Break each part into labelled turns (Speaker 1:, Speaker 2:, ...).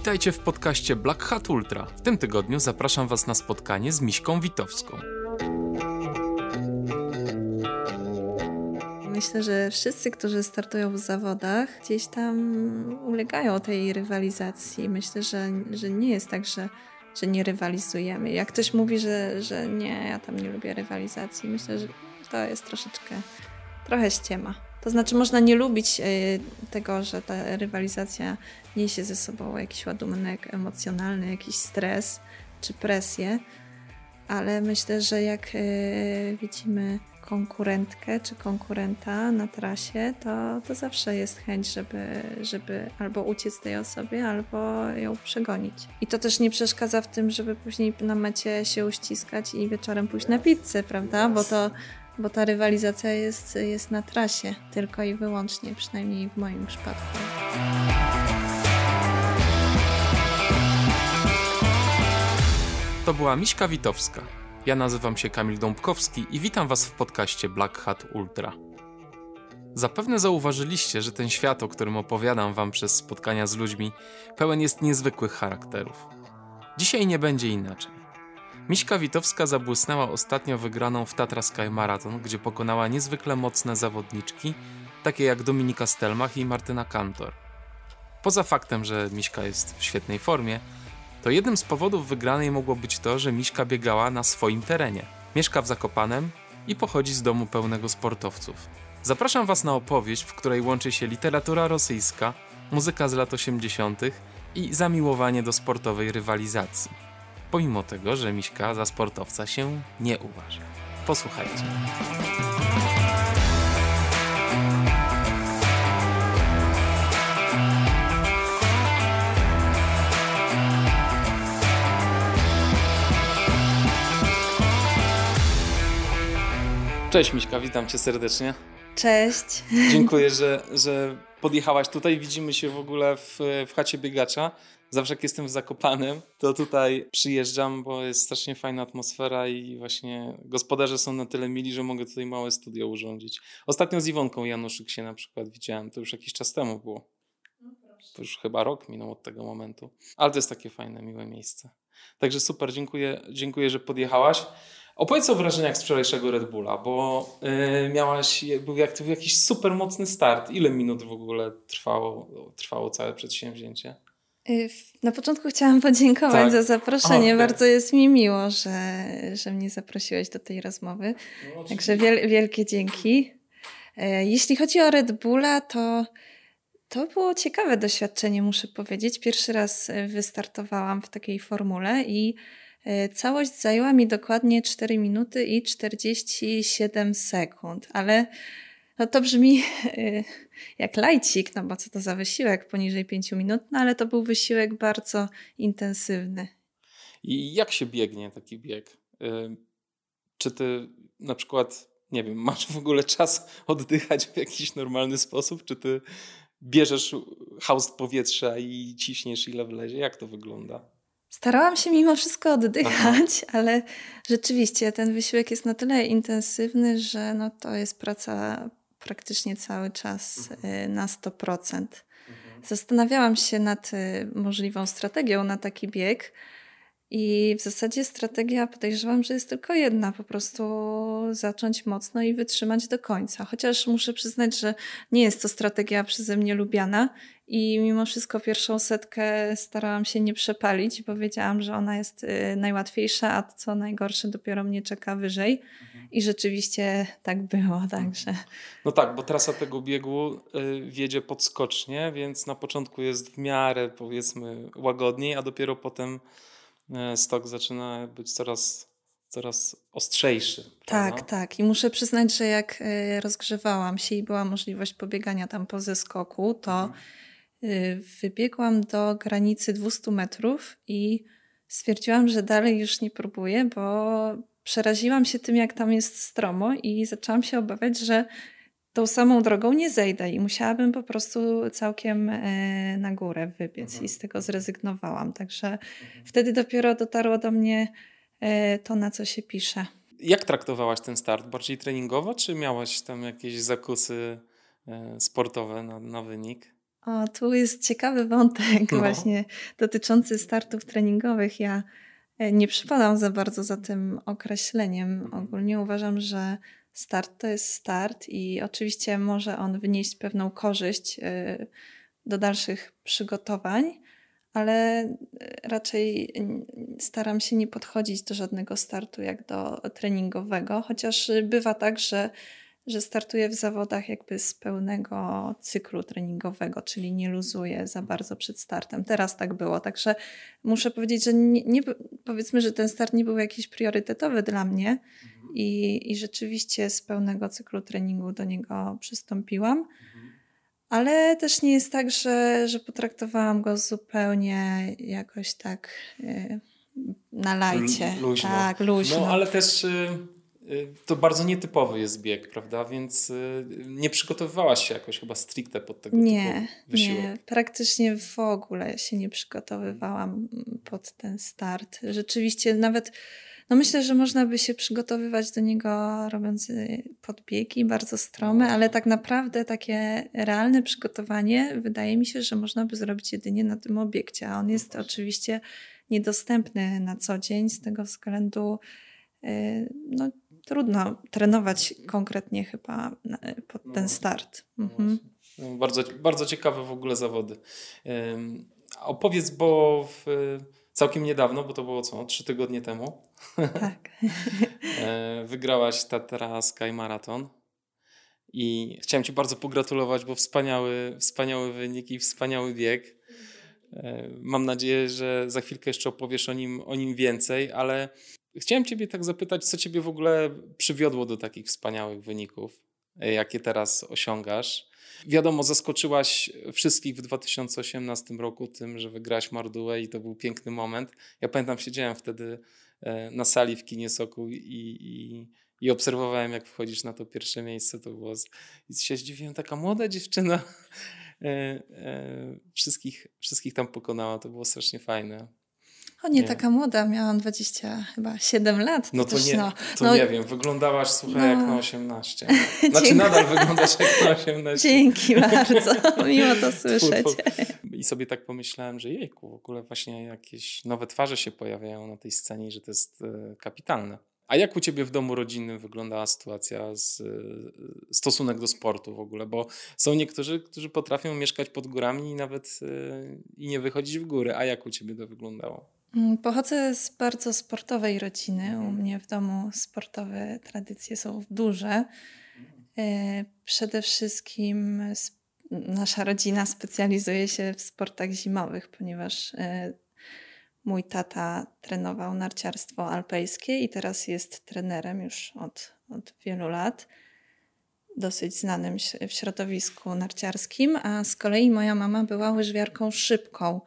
Speaker 1: Witajcie w podcaście Black Hat Ultra. W tym tygodniu zapraszam Was na spotkanie z Miśką Witowską.
Speaker 2: Myślę, że wszyscy, którzy startują w zawodach, gdzieś tam ulegają tej rywalizacji. Myślę, że, że nie jest tak, że, że nie rywalizujemy. Jak ktoś mówi, że, że nie, ja tam nie lubię rywalizacji, myślę, że to jest troszeczkę, trochę ściema. To znaczy, można nie lubić y, tego, że ta rywalizacja niesie ze sobą jakiś ładunek emocjonalny, jakiś stres czy presję, ale myślę, że jak y, widzimy konkurentkę czy konkurenta na trasie, to, to zawsze jest chęć, żeby, żeby albo uciec tej osobie, albo ją przegonić. I to też nie przeszkadza w tym, żeby później na mecie się uściskać i wieczorem pójść na pizzę, prawda? Bo to bo ta rywalizacja jest, jest na trasie, tylko i wyłącznie, przynajmniej w moim przypadku.
Speaker 1: To była Miśka Witowska. Ja nazywam się Kamil Dąbkowski i witam Was w podcaście Black Hat Ultra. Zapewne zauważyliście, że ten świat, o którym opowiadam Wam przez spotkania z ludźmi, pełen jest niezwykłych charakterów. Dzisiaj nie będzie inaczej. Miśka Witowska zabłysnęła ostatnio wygraną w Tatra Sky Marathon, gdzie pokonała niezwykle mocne zawodniczki, takie jak Dominika Stelmach i Martyna Kantor. Poza faktem, że Miśka jest w świetnej formie, to jednym z powodów wygranej mogło być to, że Miśka biegała na swoim terenie. Mieszka w Zakopanem i pochodzi z domu pełnego sportowców. Zapraszam Was na opowieść, w której łączy się literatura rosyjska, muzyka z lat 80. i zamiłowanie do sportowej rywalizacji pomimo tego, że Miśka za sportowca się nie uważa. Posłuchajcie. Cześć Miśka, witam cię serdecznie.
Speaker 2: Cześć.
Speaker 1: Dziękuję, że, że podjechałaś tutaj. Widzimy się w ogóle w, w chacie biegacza zawsze jak jestem w Zakopanem, to tutaj przyjeżdżam, bo jest strasznie fajna atmosfera i właśnie gospodarze są na tyle mili, że mogę tutaj małe studio urządzić. Ostatnio z Iwonką Januszyk się na przykład widziałem, to już jakiś czas temu było. To już chyba rok minął od tego momentu. Ale to jest takie fajne, miłe miejsce. Także super, dziękuję, dziękuję że podjechałaś. Opowiedz o wrażeniach z wczorajszego Red Bulla, bo yy, miałaś, był jak, jakiś super mocny start. Ile minut w ogóle trwało, trwało całe przedsięwzięcie?
Speaker 2: Y, na początku chciałam podziękować tak. za zaproszenie. Okay. Bardzo jest mi miło, że, że mnie zaprosiłeś do tej rozmowy. No, Także wiel, wielkie dzięki. E, jeśli chodzi o Red Bulla, to to było ciekawe doświadczenie, muszę powiedzieć. Pierwszy raz e, wystartowałam w takiej formule i e, całość zajęła mi dokładnie 4 minuty i 47 sekund, ale no to brzmi y, jak lajcik, no bo co to za wysiłek poniżej 5 minut, no ale to był wysiłek bardzo intensywny.
Speaker 1: I jak się biegnie taki bieg? Y, czy ty na przykład, nie wiem, masz w ogóle czas oddychać w jakiś normalny sposób? Czy ty bierzesz haust powietrza i ciśniesz ile wlezie? Jak to wygląda?
Speaker 2: Starałam się mimo wszystko oddychać, Aha. ale rzeczywiście ten wysiłek jest na tyle intensywny, że no to jest praca praktycznie cały czas mhm. y, na 100%. Mhm. Zastanawiałam się nad y, możliwą strategią na taki bieg. I w zasadzie strategia podejrzewam, że jest tylko jedna: po prostu zacząć mocno i wytrzymać do końca. Chociaż muszę przyznać, że nie jest to strategia przeze mnie lubiana i mimo wszystko pierwszą setkę starałam się nie przepalić, bo wiedziałam, że ona jest y, najłatwiejsza, a co najgorsze dopiero mnie czeka wyżej. I rzeczywiście tak było, także.
Speaker 1: No tak, bo trasa tego biegu y, wiedzie podskocznie, więc na początku jest w miarę powiedzmy łagodniej, a dopiero potem stok zaczyna być coraz coraz ostrzejszy.
Speaker 2: Tak, prawda? tak. I muszę przyznać, że jak y, rozgrzewałam się i była możliwość pobiegania tam po zeskoku, to mhm. wybiegłam do granicy 200 metrów i stwierdziłam, że dalej już nie próbuję, bo przeraziłam się tym, jak tam jest stromo i zaczęłam się obawiać, że tą samą drogą nie zejdę i musiałabym po prostu całkiem e, na górę wybiec mhm. i z tego zrezygnowałam. Także mhm. wtedy dopiero dotarło do mnie e, to, na co się pisze.
Speaker 1: Jak traktowałaś ten start? Bardziej treningowo, czy miałaś tam jakieś zakusy e, sportowe na, na wynik?
Speaker 2: O, tu jest ciekawy wątek no. właśnie dotyczący startów treningowych. Ja nie przypadam za bardzo za tym określeniem. Ogólnie uważam, że start to jest start i oczywiście może on wnieść pewną korzyść e, do dalszych przygotowań, ale e, raczej staram się nie podchodzić do żadnego startu jak do treningowego, chociaż bywa tak, że że startuję w zawodach jakby z pełnego cyklu treningowego, czyli nie luzuję za bardzo przed startem. Teraz tak było, także muszę powiedzieć, że nie, nie powiedzmy, że ten start nie był jakiś priorytetowy dla mnie mhm. i, i rzeczywiście z pełnego cyklu treningu do niego przystąpiłam. Mhm. Ale też nie jest tak, że, że potraktowałam go zupełnie jakoś tak yy, na lajcie.
Speaker 1: Luźno.
Speaker 2: Tak, luźno.
Speaker 1: No ale też... Yy to bardzo nietypowy jest bieg, prawda? Więc y, nie przygotowywałaś się jakoś chyba stricte pod tego
Speaker 2: nie,
Speaker 1: typu wysiłek.
Speaker 2: Nie, praktycznie w ogóle się nie przygotowywałam pod ten start. Rzeczywiście nawet, no myślę, że można by się przygotowywać do niego robiąc y, podbiegi bardzo strome, no. ale tak naprawdę takie realne przygotowanie wydaje mi się, że można by zrobić jedynie na tym obiekcie, a on no jest oczywiście niedostępny na co dzień z tego względu, no trudno trenować konkretnie chyba pod ten no, start.
Speaker 1: No mhm. No, bardzo, bardzo ciekawe w ogóle zawody. opowiedz, bo w, całkiem niedawno, bo to było co, trzy tygodnie temu.
Speaker 2: Tak.
Speaker 1: E, wygrałaś Tatra Sky Marathon. I chciałem Ci bardzo pogratulować, bo wspaniały, wspaniały wynik i wspaniały bieg. E, mam nadzieję, że za chwilkę jeszcze opowiesz o nim, o nim więcej, ale Chciałem Ciebie tak zapytać, co Ciebie w ogóle przywiodło do takich wspaniałych wyników, e, jakie teraz osiągasz. Wiadomo, zaskoczyłaś wszystkich w 2018 roku tym, że wygrałaś Mardułę i to był piękny moment. Ja pamiętam, siedziałem wtedy e, na sali w kinie Soku i, i, i obserwowałem, jak wchodzisz na to pierwsze miejsce. To było z... I się zdziwiłem, taka młoda dziewczyna e, wszystkich, wszystkich tam pokonała. To było strasznie fajne.
Speaker 2: O nie, nie, taka młoda, miałam 20 chyba 7 lat.
Speaker 1: To no to, też, nie, no, to no, nie wiem, wyglądasz słuchaj no, jak na 18. Znaczy nadal wyglądasz jak na 18.
Speaker 2: Dzięki bardzo, miło to słyszeć.
Speaker 1: I sobie tak pomyślałem, że jejku, w ogóle właśnie jakieś nowe twarze się pojawiają na tej scenie że to jest e, kapitalne. A jak u ciebie w domu rodzinnym wyglądała sytuacja, z, e, stosunek do sportu w ogóle? Bo są niektórzy, którzy potrafią mieszkać pod górami i nawet e, i nie wychodzić w góry. A jak u ciebie to wyglądało?
Speaker 2: Mm, pochodzę z bardzo sportowej rodziny. U mhm. mnie w domu sportowe tradycje są duże. E, przede wszystkim nasza rodzina specjalizuje się w sportach zimowych, ponieważ e, mój tata trenował narciarstwo alpejskie i teraz jest trenerem już od, od wielu lat, dosyć znanym w środowisku narciarskim, a z kolei moja mama była łyżwiarką szybką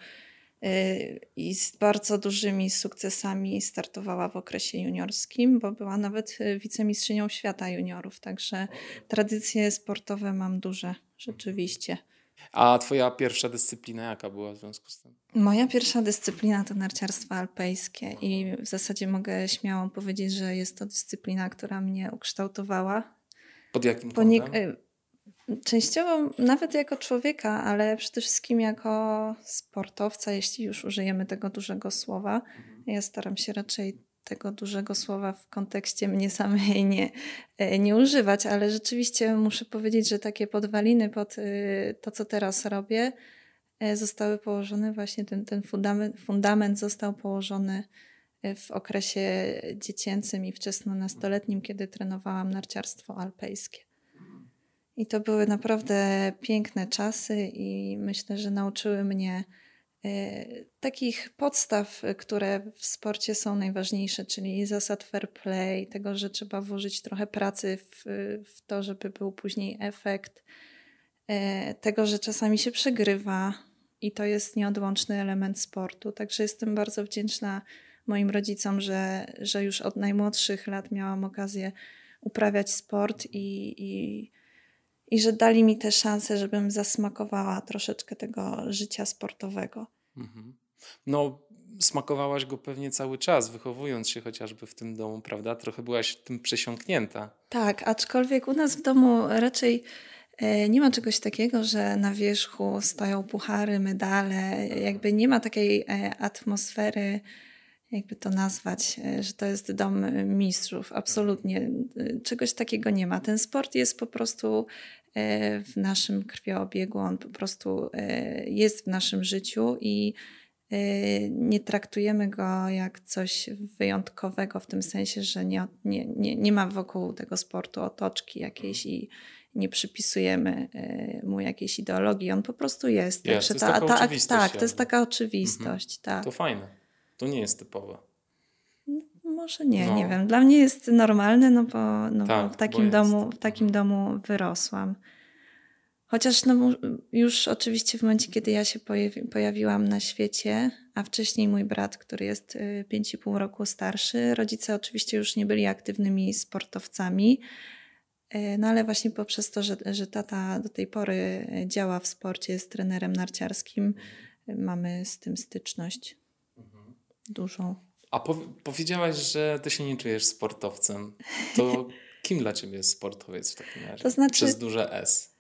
Speaker 2: i z bardzo dużymi sukcesami startowała w okresie juniorskim, bo była nawet y, wicemistrzynią świata juniorów, także tradycje sportowe mam duże, rzeczywiście.
Speaker 1: A twoja pierwsza dyscyplina jaka była w związku z tym?
Speaker 2: Moja pierwsza dyscyplina to narciarstwo alpejskie i w zasadzie mogę śmiało powiedzieć, że jest to dyscyplina, która mnie ukształtowała.
Speaker 1: Pod jakim kątem?
Speaker 2: Częściowo nawet jako człowieka, ale przede wszystkim jako sportowca, jeśli już użyjemy tego dużego słowa. Mhm. Ja staram się raczej tego dużego słowa w kontekście mnie samej nie, e, nie używać, ale rzeczywiście muszę powiedzieć, że takie podwaliny pod y, to, co teraz robię, e, zostały położone właśnie, ten, ten fundament, fundament został położony e, w okresie dziecięcym i wczesno-nastoletnim, kiedy trenowałam narciarstwo alpejskie. I to były naprawdę piękne czasy, i myślę, że nauczyły mnie e, takich podstaw, które w sporcie są najważniejsze, czyli zasad fair play, tego, że trzeba włożyć trochę pracy w, w to, żeby był później efekt, e, tego, że czasami się przegrywa i to jest nieodłączny element sportu. Także jestem bardzo wdzięczna moim rodzicom, że, że już od najmłodszych lat miałam okazję uprawiać sport i, i i że dali mi tę szansę, żebym zasmakowała troszeczkę tego życia sportowego. Mhm.
Speaker 1: No, smakowałaś go pewnie cały czas, wychowując się chociażby w tym domu, prawda? Trochę byłaś tym przesiąknięta.
Speaker 2: Tak, aczkolwiek u nas w domu raczej E, nie ma czegoś takiego, że na wierzchu stoją puchary, medale, jakby nie ma takiej e, atmosfery, jakby to nazwać, e, że to jest dom mistrzów. Absolutnie czegoś takiego nie ma. Ten sport jest po prostu w naszym krwiobiegu, on po prostu jest w naszym życiu i nie traktujemy go jak coś wyjątkowego w tym sensie, że nie, nie, nie, nie ma wokół tego sportu otoczki jakiejś i nie przypisujemy e, mu jakiejś ideologii, on po prostu jest.
Speaker 1: jest to jest ta, ta,
Speaker 2: tak, to jest taka oczywistość. Mhm. Tak.
Speaker 1: To fajne. To nie jest typowe.
Speaker 2: Może nie, no. nie wiem. Dla mnie jest normalne, no bo, no tak, bo w takim
Speaker 1: bo
Speaker 2: domu, w takim domu wyrosłam. Chociaż no, już oczywiście w momencie, kiedy ja się pojawi, pojawiłam na świecie, a wcześniej mój brat, który jest 5,5 y, roku starszy, rodzice oczywiście już nie byli aktywnymi sportowcami, E, no ale właśnie poprzez to, że, że tata do tej pory e, działa w sporcie, jest trenerem narciarskim, mamy z tym styczność mhm. dużą.
Speaker 1: A po, powiedziałaś, że ty się nie czujesz sportowcem. To kim dla ciebie jest sportowiec w takim razie? To znaczy, Przez duże S.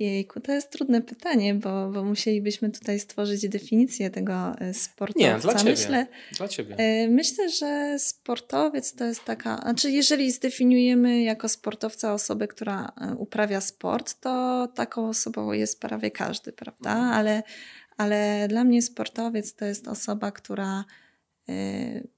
Speaker 2: Jejku, to jest trudne pytanie, bo, bo musielibyśmy tutaj stworzyć definicję tego e, sportowca.
Speaker 1: Nie, dla ciebie. Myślę, dla ciebie.
Speaker 2: E, myślę, że sportowiec to jest taka, znaczy jeżeli zdefiniujemy jako sportowca osobę, która e, uprawia sport, to taką osobą jest prawie każdy, prawda? Mhm. Ale, ale dla mnie sportowiec to jest osoba, która y,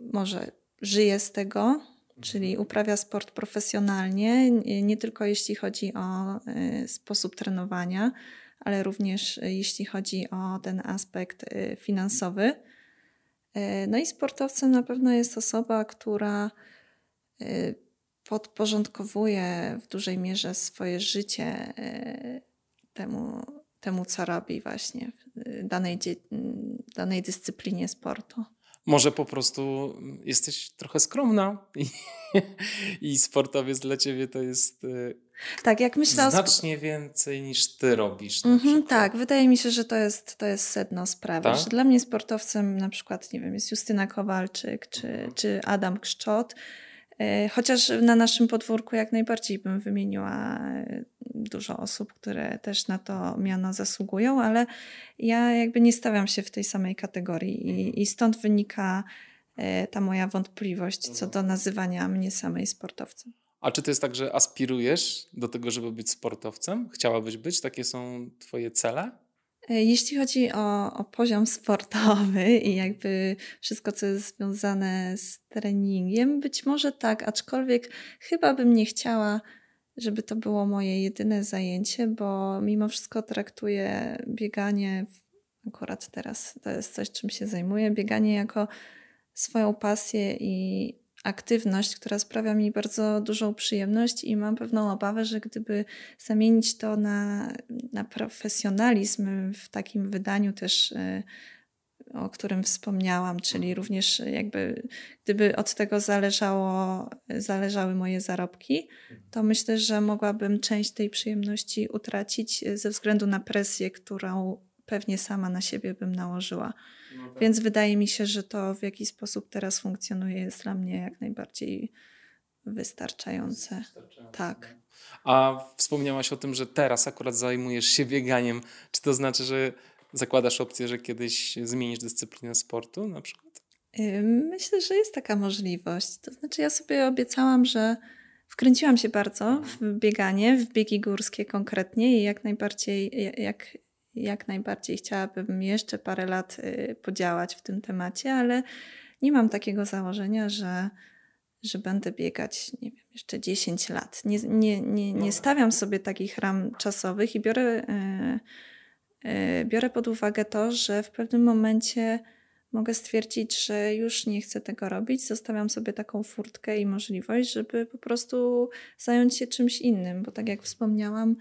Speaker 2: może żyje z tego, czyli uprawia sport profesjonalnie, nie tylko jeśli chodzi o y, sposób trenowania, ale również jeśli chodzi o ten aspekt y, finansowy. No i sportowcem na pewno jest osoba, która podporządkowuje w dużej mierze swoje życie temu, temu co robi właśnie w danej, danej dyscyplinie sportu.
Speaker 1: Może po prostu jesteś trochę skromna i, i sportowiec dla ciebie to jest y,
Speaker 2: tak, jak myślę
Speaker 1: znacznie więcej niż ty robisz.
Speaker 2: Mm-hmm, tak, wydaje mi się, że to jest, to jest sedno sprawy. Tak? Że dla mnie sportowcem na przykład, nie wiem, jest Justyna Kowalczyk czy, mhm. czy Adam Kszczot. E, chociaż na naszym podwórku jak najbardziej bym wymieniła e, dużo osób, które też na to miano zasługują, ale ja jakby nie stawiam się w tej samej kategorii i, mhm. i stąd wynika e, ta moja wątpliwość co do nazywania mnie samej sportowcem.
Speaker 1: A czy to jest tak, że aspirujesz do tego, żeby być sportowcem? Chciałabyś być? Takie są Twoje cele?
Speaker 2: E, jeśli chodzi o, o, poziom sportowy i jakby wszystko, co jest związane z treningiem, być może tak, aczkolwiek chyba bym nie chciała, żeby to było moje jedyne zajęcie, bo mimo wszystko traktuję bieganie, akurat teraz to jest coś, czym się zajmuję, bieganie jako swoją pasję i aktywność, która sprawia mi bardzo dużą przyjemność i mam pewną obawę, że gdyby zamienić to na, na profesjonalizm w takim wydaniu też e, o którym wspomniałam, czyli również jakby gdyby od tego zależało, zależały moje zarobki, to myślę, że mogłabym część tej przyjemności utracić ze względu na presję, którą pewnie sama na siebie bym nałożyła. No tak. Więc wydaje mi się, że to w jaki sposób teraz funkcjonuje jest dla mnie jak najbardziej wystarczające. wystarczające. Tak. No.
Speaker 1: A wspomniałaś o tym, że teraz akurat zajmujesz się bieganiem. Czy to znaczy, że zakładasz opcję, że kiedyś zmienisz dyscyplinę sportu na przykład?
Speaker 2: Myślę, że jest taka możliwość. To znaczy, ja sobie obiecałam, że wkręciłam się bardzo w bieganie, w biegi górskie konkretnie i jak najbardziej, jak jak najbardziej chciałabym jeszcze parę lat y, podziałać w tym temacie, ale nie mam takiego założenia, że, że będę biegać, nie wiem, jeszcze 10 lat. Nie, nie, nie, nie stawiam sobie takich ram czasowych i biorę, yy, yy, biorę pod uwagę to, że w pewnym momencie mogę stwierdzić, że już nie chcę tego robić. Zostawiam sobie taką furtkę i możliwość, żeby po prostu zająć się czymś innym, bo tak jak wspomniałam,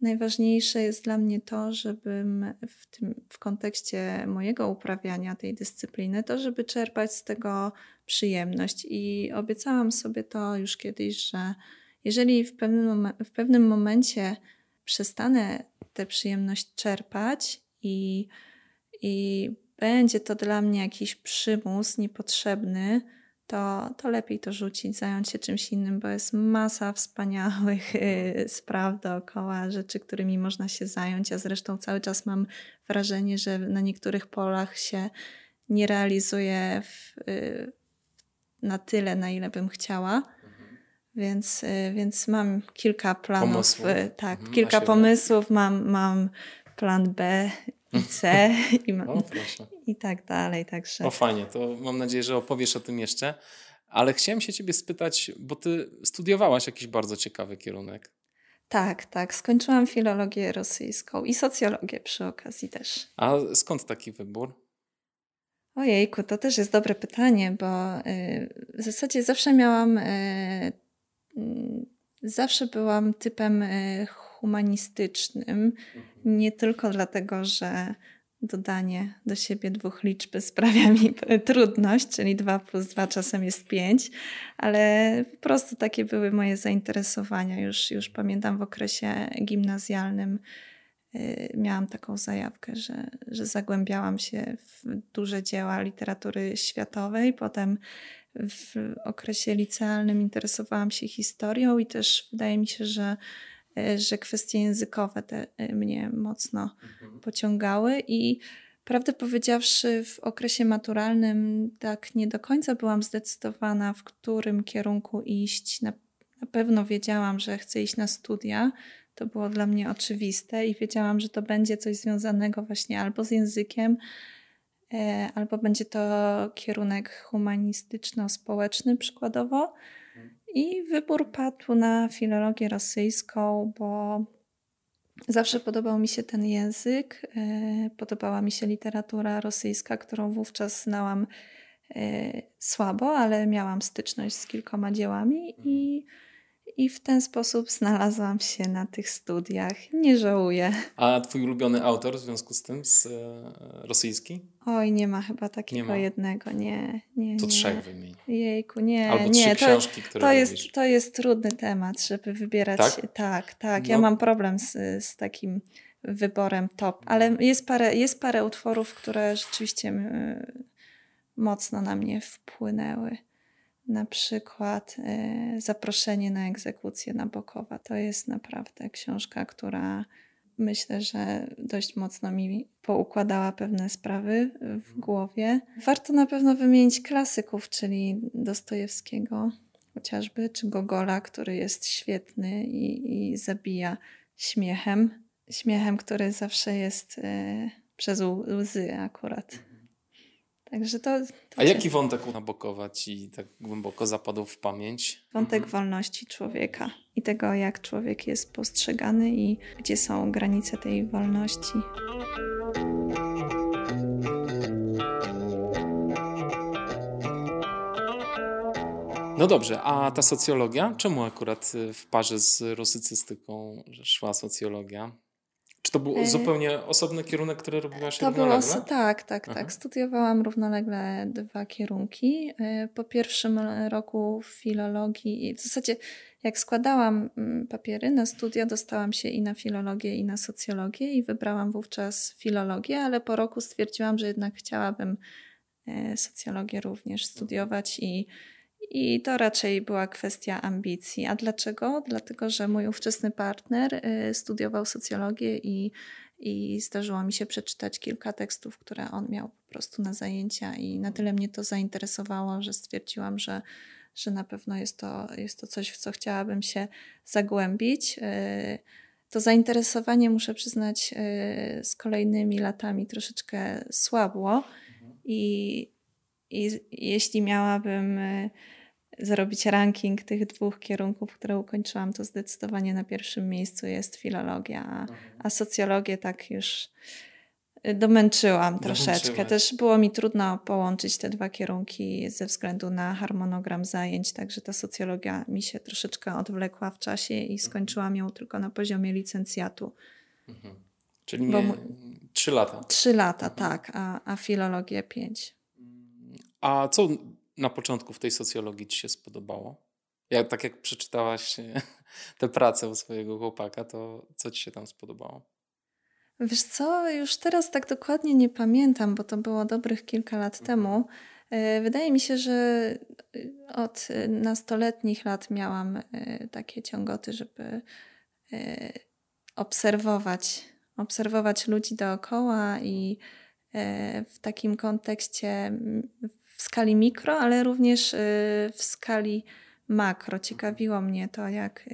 Speaker 2: Najważniejsze jest dla mnie to, żebym w, tym, w kontekście mojego uprawiania tej dyscypliny, to żeby czerpać z tego przyjemność. I obiecałam sobie to już kiedyś, że jeżeli w pewnym, w pewnym momencie przestanę tę przyjemność czerpać i, i będzie to dla mnie jakiś przymus niepotrzebny, to, to lepiej to rzucić, zająć się czymś innym, bo jest masa wspaniałych y, spraw dookoła, rzeczy, którymi można się zająć. Ja zresztą cały czas mam wrażenie, że na niektórych polach się nie realizuję w, y, na tyle, na ile bym chciała. Więc, y, więc mam kilka planów,
Speaker 1: Pomysłów.
Speaker 2: tak,
Speaker 1: Mhm,
Speaker 2: kilka pomysłów, mam, mam plan B i C i, ma,
Speaker 1: O,
Speaker 2: i tak dalej, także...
Speaker 1: O fajnie, to mam nadzieję, że opowiesz o tym jeszcze. Ale chciałem się ciebie spytać, bo ty studiowałaś jakiś bardzo ciekawy kierunek.
Speaker 2: Tak, tak. Skończyłam filologię rosyjską i socjologię przy okazji też.
Speaker 1: A skąd taki wybór?
Speaker 2: Ojejku, to też jest dobre pytanie, bo y, w zasadzie zawsze miałam, y, mm, zawsze byłam typem y, humanistycznym. Nie tylko dlatego, że dodanie do siebie dwóch liczb sprawia mi trudność, czyli 2 plus 2 czasem jest 5, ale po prostu takie były moje zainteresowania. Już, już pamiętam w okresie gimnazjalnym y, miałam taką zajawkę, że, że zagłębiałam się w duże dzieła literatury światowej. Potem w okresie licealnym interesowałam się historią i też wydaje mi się, że, że kwestie językowe te y, mnie mocno pociągały i prawdę powiedziawszy w okresie maturalnym tak nie do końca byłam zdecydowana w którym kierunku iść. Na, na pewno wiedziałam, że chcę iść na studia. To było dla mnie oczywiste i wiedziałam, że to będzie coś związanego właśnie albo z językiem, e, albo będzie to kierunek humanistyczno-społeczny przykładowo. I wybór padł na filologię rosyjską, bo Zawsze podobał mi się ten język, e, podobała mi się literatura rosyjska, którą wówczas znałam e, słabo, ale miałam styczność z kilkoma dziełami i, i w ten sposób znalazłam się na tych studiach. Nie żałuję.
Speaker 1: A twój ulubiony autor w związku z tym, z e, rosyjski?
Speaker 2: Oj, nie ma chyba takiego
Speaker 1: ma.
Speaker 2: jednego, nie, nie.
Speaker 1: To
Speaker 2: nie.
Speaker 1: trzech wymień.
Speaker 2: Jejku, nie,
Speaker 1: Albo
Speaker 2: nie.
Speaker 1: trzy
Speaker 2: to,
Speaker 1: książki, które
Speaker 2: to jest, to jest trudny temat, żeby wybierać.
Speaker 1: Tak?
Speaker 2: tak, tak. Ja
Speaker 1: No.
Speaker 2: mam problem z, z takim wyborem top, ale jest parę, jest parę utworów, które rzeczywiście mocno na mnie wpłynęły. Na przykład y, Zaproszenie na egzekucję Nabokowa. To jest naprawdę książka, która myślę, że dość mocno mi poukładała pewne sprawy w głowie. Warto na pewno wymienić klasyków, czyli Dostojewskiego chociażby, czy Gogola, który jest świetny i, i zabija śmiechem. Śmiechem, który zawsze jest e, przez łzy akurat. Także to, to
Speaker 1: A jaki wątek u Nabokowa ci tak głęboko zapadł w pamięć?
Speaker 2: wątek wolności człowieka i tego, jak człowiek jest postrzegany i gdzie są granice tej wolności.
Speaker 1: No dobrze, a ta socjologia? Czemu akurat w parze z rusycystyką szła socjologia? Czy to był
Speaker 2: E,
Speaker 1: zupełnie osobny kierunek, który robiłaś
Speaker 2: To
Speaker 1: równolegle?
Speaker 2: było, tak, tak,
Speaker 1: Aha.
Speaker 2: tak. Studiowałam równolegle dwa kierunki. Y, Po pierwszym roku filologii, i w zasadzie jak składałam mm, papiery na studia, dostałam się i na filologię, i na socjologię i wybrałam wówczas filologię, ale po roku stwierdziłam, że jednak chciałabym y, socjologię również studiować i i to raczej była kwestia ambicji. A dlaczego? Dlatego, że mój ówczesny partner y, studiował socjologię i, i zdarzyło mi się przeczytać kilka tekstów, które on miał po prostu na zajęcia, i na tyle mnie to zainteresowało, że stwierdziłam, że, że na pewno jest to, jest to coś, w co chciałabym się zagłębić. Y, To zainteresowanie, muszę przyznać, y, z kolejnymi latami troszeczkę słabło. I, i jeśli miałabym zrobić ranking tych dwóch kierunków, które ukończyłam, to zdecydowanie na pierwszym miejscu jest filologia, a, a socjologię tak już y, domęczyłam troszeczkę. Też było mi trudno połączyć te dwa kierunki ze względu na harmonogram zajęć, także ta socjologia mi się troszeczkę odwlekła w czasie i skończyłam ją tylko na poziomie licencjatu.
Speaker 1: Mhm. Czyli nie, trzy lata.
Speaker 2: Trzy lata, tak, a, a filologię pięć.
Speaker 1: A co na początku w tej socjologii ci się spodobało? Ja, tak jak przeczytałaś e, tę pracę u swojego chłopaka, to co ci się tam spodobało?
Speaker 2: Wiesz co, już teraz tak dokładnie nie pamiętam, bo to było dobrych kilka lat temu. E, wydaje mi się, że od nastoletnich lat miałam takie ciągoty, żeby obserwować, obserwować ludzi dookoła i w takim kontekście w skali mikro, ale również w skali makro. Ciekawiło mnie to, jak,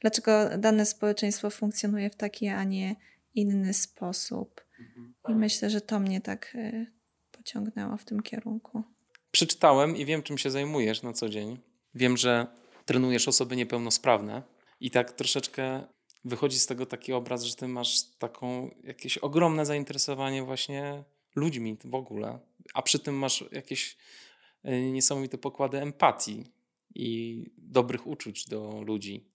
Speaker 2: dlaczego dane społeczeństwo funkcjonuje w taki, a nie inny sposób. I myślę, że to mnie tak pociągnęło w tym kierunku.
Speaker 1: Przeczytałem i wiem, czym się zajmujesz na co dzień. Wiem, że trenujesz osoby niepełnosprawne i tak troszeczkę wychodzi z tego taki obraz, że ty masz taką jakieś ogromne zainteresowanie właśnie ludźmi w ogóle, a przy tym masz jakieś e, niesamowite pokłady empatii i dobrych uczuć do ludzi,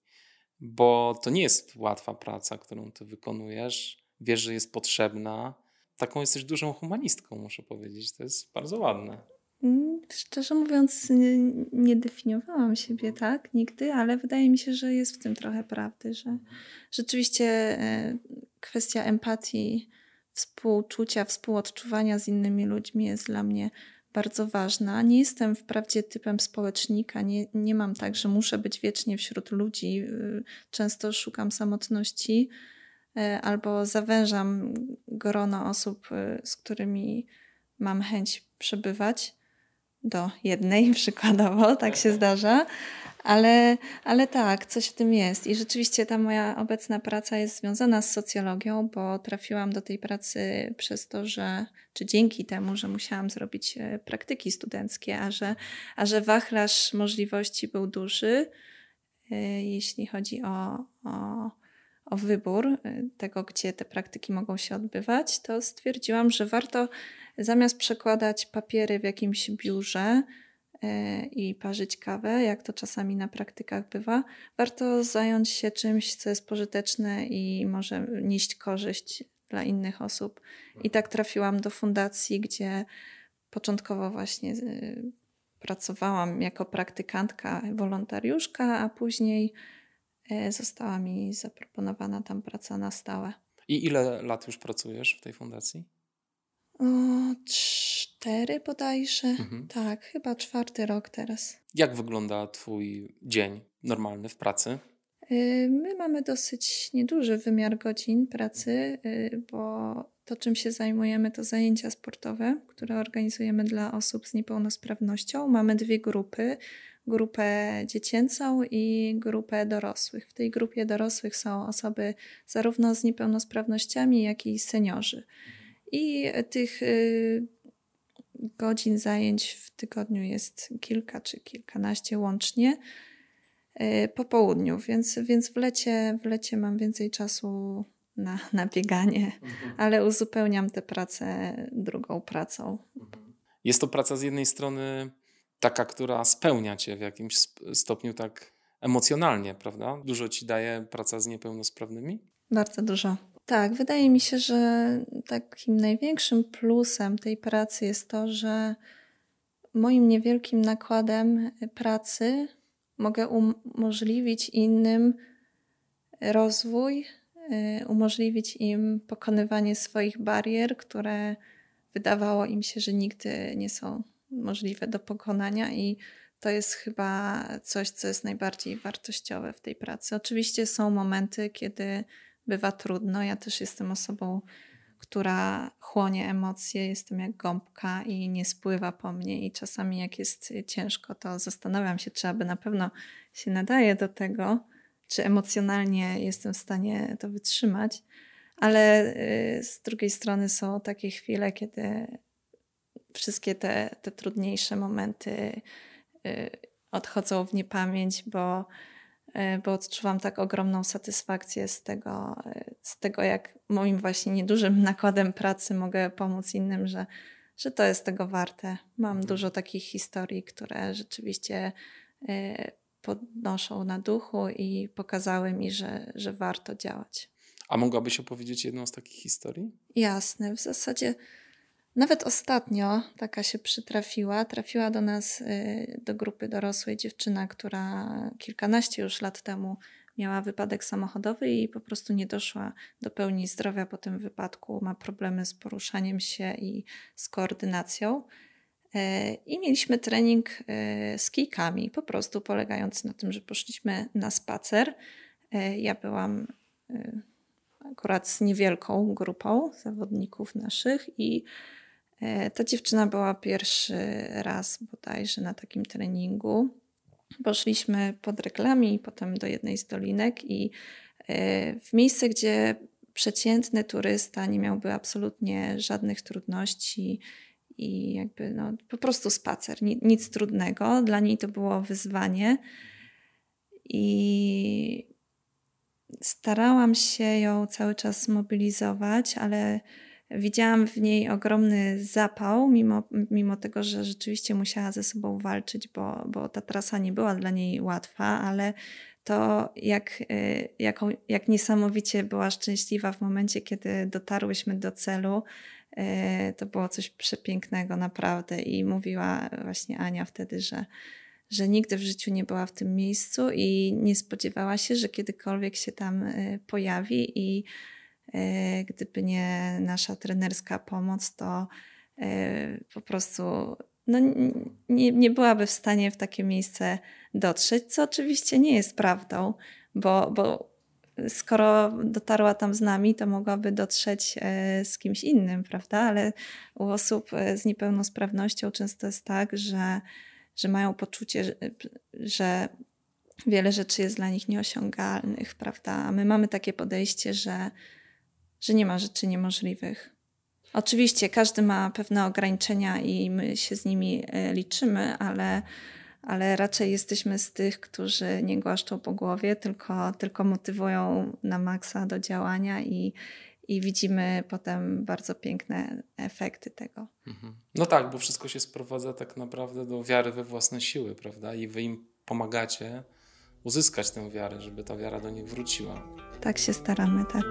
Speaker 1: bo to nie jest łatwa praca, którą ty wykonujesz. Wiesz, że jest potrzebna. Taką jesteś dużą humanistką, muszę powiedzieć. To jest bardzo ładne.
Speaker 2: Mm, szczerze mówiąc, nie, nie, definiowałam siebie tak nigdy, ale wydaje mi się, że jest w tym trochę prawdy, że rzeczywiście e, kwestia empatii, współczucia, współodczuwania z innymi ludźmi jest dla mnie bardzo ważna. Nie jestem wprawdzie typem społecznika, nie, nie mam tak, że muszę być wiecznie wśród ludzi. Y, często szukam samotności e, albo zawężam grono osób, y, z którymi mam chęć przebywać do jednej przykładowo, tak się zdarza. Ale, ale tak, coś w tym jest. I rzeczywiście ta moja obecna praca jest związana z socjologią, bo trafiłam do tej pracy przez to, że, czy dzięki temu, że musiałam zrobić e, praktyki studenckie, a że, a że wachlarz możliwości był duży, e, jeśli chodzi o, o, o wybór e, tego, gdzie te praktyki mogą się odbywać, to stwierdziłam, że warto zamiast przekładać papiery w jakimś biurze, E, i parzyć kawę, jak to czasami na praktykach bywa, warto zająć się czymś, co jest pożyteczne i może nieść korzyść dla innych osób. I tak trafiłam do fundacji, gdzie początkowo właśnie e, pracowałam jako praktykantka, wolontariuszka, a później e, została mi zaproponowana tam praca na stałe.
Speaker 1: I ile lat już pracujesz w tej fundacji?
Speaker 2: O, cztery bodajże. Mhm. Tak, chyba czwarty rok teraz.
Speaker 1: Jak wygląda Twój dzień normalny w pracy?
Speaker 2: Y, my mamy dosyć nieduży wymiar godzin pracy, y, bo to, czym się zajmujemy, to zajęcia sportowe, które organizujemy dla osób z niepełnosprawnością. Mamy dwie grupy: grupę dziecięcą i grupę dorosłych. W tej grupie dorosłych są osoby zarówno z niepełnosprawnościami, jak i seniorzy. I tych y, godzin zajęć w tygodniu jest kilka czy kilkanaście łącznie y, po południu, więc, więc w, lecie, w lecie mam więcej czasu na, na bieganie, mhm. ale uzupełniam tę pracę drugą pracą. Mhm.
Speaker 1: Jest to praca z jednej strony taka, która spełnia cię w jakimś stopniu tak emocjonalnie, prawda? Dużo ci daje praca z niepełnosprawnymi?
Speaker 2: Bardzo dużo. Tak, wydaje mi się, że takim największym plusem tej pracy jest to, że moim niewielkim nakładem pracy mogę umożliwić innym rozwój, y, umożliwić im pokonywanie swoich barier, które wydawało im się, że nigdy nie są możliwe do pokonania i to jest chyba coś, co jest najbardziej wartościowe w tej pracy. Oczywiście są momenty, kiedy bywa trudno. Ja też jestem osobą, która chłonie emocje, jestem jak gąbka i nie spływa po mnie. I czasami, jak jest ciężko, to zastanawiam się, czy aby na pewno się nadaje do tego, czy emocjonalnie jestem w stanie to wytrzymać. Ale y, z drugiej strony są takie chwile, kiedy wszystkie te, te trudniejsze momenty y, odchodzą w niepamięć, bo bo odczuwam tak ogromną satysfakcję z tego, e, z tego, jak moim właśnie niedużym nakładem pracy mogę pomóc innym, że, że to jest tego warte. Mam mhm. dużo takich historii, które rzeczywiście e, podnoszą na duchu i pokazały mi, że, że warto działać.
Speaker 1: A mogłabyś opowiedzieć jedną z takich historii?
Speaker 2: Jasne. W zasadzie nawet ostatnio taka się przytrafiła. Trafiła do nas, y, do grupy dorosłej dziewczyna, która kilkanaście już lat temu miała wypadek samochodowy i po prostu nie doszła do pełni zdrowia po tym wypadku. Ma problemy z poruszaniem się i z koordynacją. I mieliśmy trening z kijkami, po prostu polegający na tym, że poszliśmy na spacer. Ja byłam akurat z niewielką grupą zawodników naszych i ta dziewczyna była pierwszy raz bodajże na takim treningu. Poszliśmy pod reklamy i potem do jednej z dolinek i w miejsce, gdzie przeciętny turysta nie miałby absolutnie żadnych trudności i jakby no, po prostu spacer, nic trudnego. Dla niej to było wyzwanie i starałam się ją cały czas mobilizować, ale widziałam w niej ogromny zapał, mimo, mimo tego, że rzeczywiście musiała ze sobą walczyć, bo, bo ta trasa nie była dla niej łatwa, ale to jak, y, jaką, jak niesamowicie była szczęśliwa w momencie, kiedy dotarłyśmy do celu. Y, to było coś przepięknego, naprawdę. I mówiła właśnie Ania wtedy, że, że nigdy w życiu nie była w tym miejscu i nie spodziewała się, że kiedykolwiek się tam y, pojawi. I gdyby nie nasza trenerska pomoc, to po prostu no, nie, nie byłaby w stanie w takie miejsce dotrzeć, co oczywiście nie jest prawdą, bo, bo skoro dotarła tam z nami, to mogłaby dotrzeć e, z kimś innym, prawda? Ale u osób z niepełnosprawnością często jest tak, że, że mają poczucie, że, że wiele rzeczy jest dla nich nieosiągalnych, prawda? A my mamy takie podejście, że, że nie ma rzeczy niemożliwych. Oczywiście każdy ma pewne ograniczenia i my się z nimi e, liczymy, ale, ale raczej jesteśmy z tych, którzy nie głaszczą po głowie, tylko, tylko motywują na maksa do działania i, i widzimy potem bardzo piękne efekty tego. Mhm.
Speaker 1: No tak, bo wszystko się sprowadza tak naprawdę do wiary we własne siły, prawda? I wy im pomagacie uzyskać tę wiarę, żeby ta wiara do nich wróciła.
Speaker 2: Tak się staramy, tak.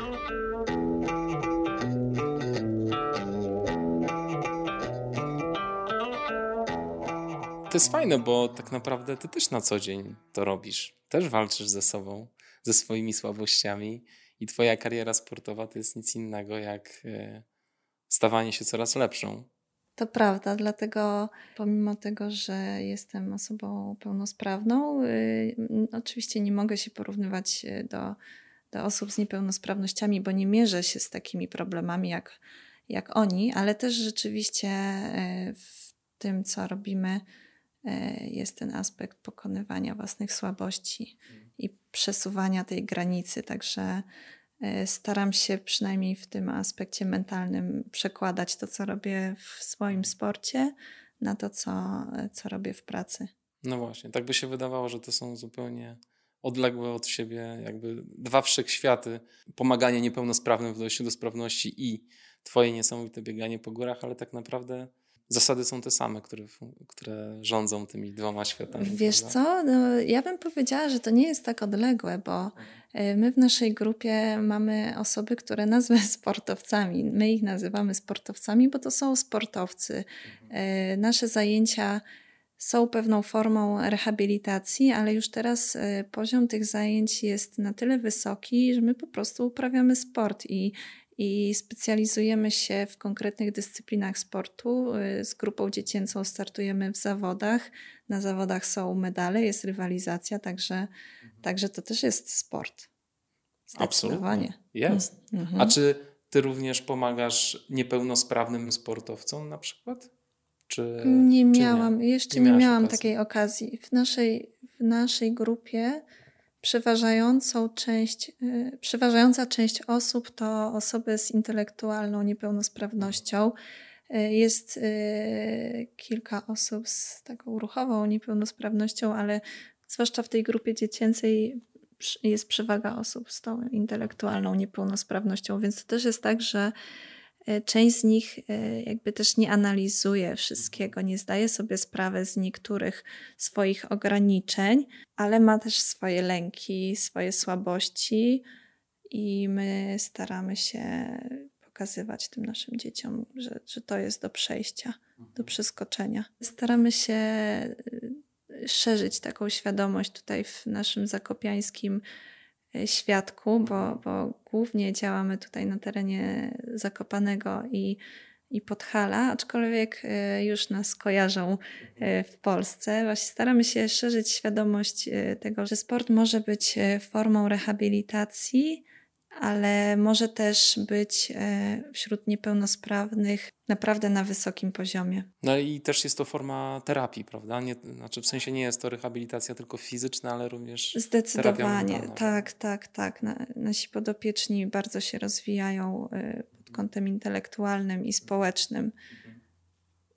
Speaker 1: to jest fajne, bo tak naprawdę ty też na co dzień to robisz. Też walczysz ze sobą, ze swoimi słabościami i twoja kariera sportowa to jest nic innego jak e, stawanie się coraz lepszą.
Speaker 2: To prawda, dlatego pomimo tego, że jestem osobą pełnosprawną, yy, oczywiście nie mogę się porównywać y, do, do osób z niepełnosprawnościami, bo nie mierzę się z takimi problemami jak, jak oni, ale też rzeczywiście y, w tym, co robimy, E, jest ten aspekt pokonywania własnych słabości i przesuwania tej granicy. Także staram się przynajmniej w tym aspekcie mentalnym przekładać to, co robię w swoim sporcie, na to, co, co robię w pracy.
Speaker 1: No właśnie, tak by się wydawało, że to są zupełnie odległe od siebie, jakby dwa wszechświaty. Pomaganie niepełnosprawnym w dojściu do sprawności i Twoje niesamowite bieganie po górach, ale tak naprawdę zasady są te same, które, które rządzą tymi dwoma światami.
Speaker 2: Wiesz prawda? co? No, ja bym powiedziała, że to nie jest tak odległe, bo e, my w naszej grupie mamy osoby, które nazwę sportowcami. My ich nazywamy sportowcami, bo to są sportowcy. E, nasze zajęcia są pewną formą rehabilitacji, ale już teraz e, poziom tych zajęć jest na tyle wysoki, że my po prostu uprawiamy sport i i specjalizujemy się w konkretnych dyscyplinach sportu. Z grupą dziecięcą startujemy w zawodach. Na zawodach są medale, jest rywalizacja, także, mhm. Także to też jest sport.
Speaker 1: Absolutnie. Jest. Mhm. A czy ty również pomagasz niepełnosprawnym sportowcom na przykład?
Speaker 2: Czy, nie miałam, czy nie? jeszcze nie, nie miałam okazji. takiej okazji. W naszej, w naszej grupie Przeważającą część, y, przeważająca część osób to osoby z intelektualną niepełnosprawnością. Y, jest y, kilka osób z taką ruchową niepełnosprawnością, ale zwłaszcza w tej grupie dziecięcej jest przewaga osób z tą intelektualną niepełnosprawnością, więc to też jest tak, że E, część z nich e, jakby też nie analizuje wszystkiego, nie zdaje sobie sprawy z niektórych swoich ograniczeń, ale ma też swoje lęki, swoje słabości i my staramy się pokazywać tym naszym dzieciom, że, że to jest do przejścia, do mhm. przeskoczenia. Staramy się e, szerzyć taką świadomość tutaj w naszym zakopiańskim E, świadku, bo, bo głównie działamy tutaj na terenie Zakopanego i, i Podhala, aczkolwiek e, już nas kojarzą e, w Polsce. Właśnie staramy się szerzyć świadomość tego, że sport może być formą rehabilitacji, ale może też być wśród niepełnosprawnych naprawdę na wysokim poziomie.
Speaker 1: No i też jest to forma terapii, prawda? Nie, znaczy w sensie nie jest to rehabilitacja tylko fizyczna, ale również.
Speaker 2: Zdecydowanie, tak, tak, tak. Nasi podopieczni bardzo się rozwijają kątem intelektualnym i społecznym.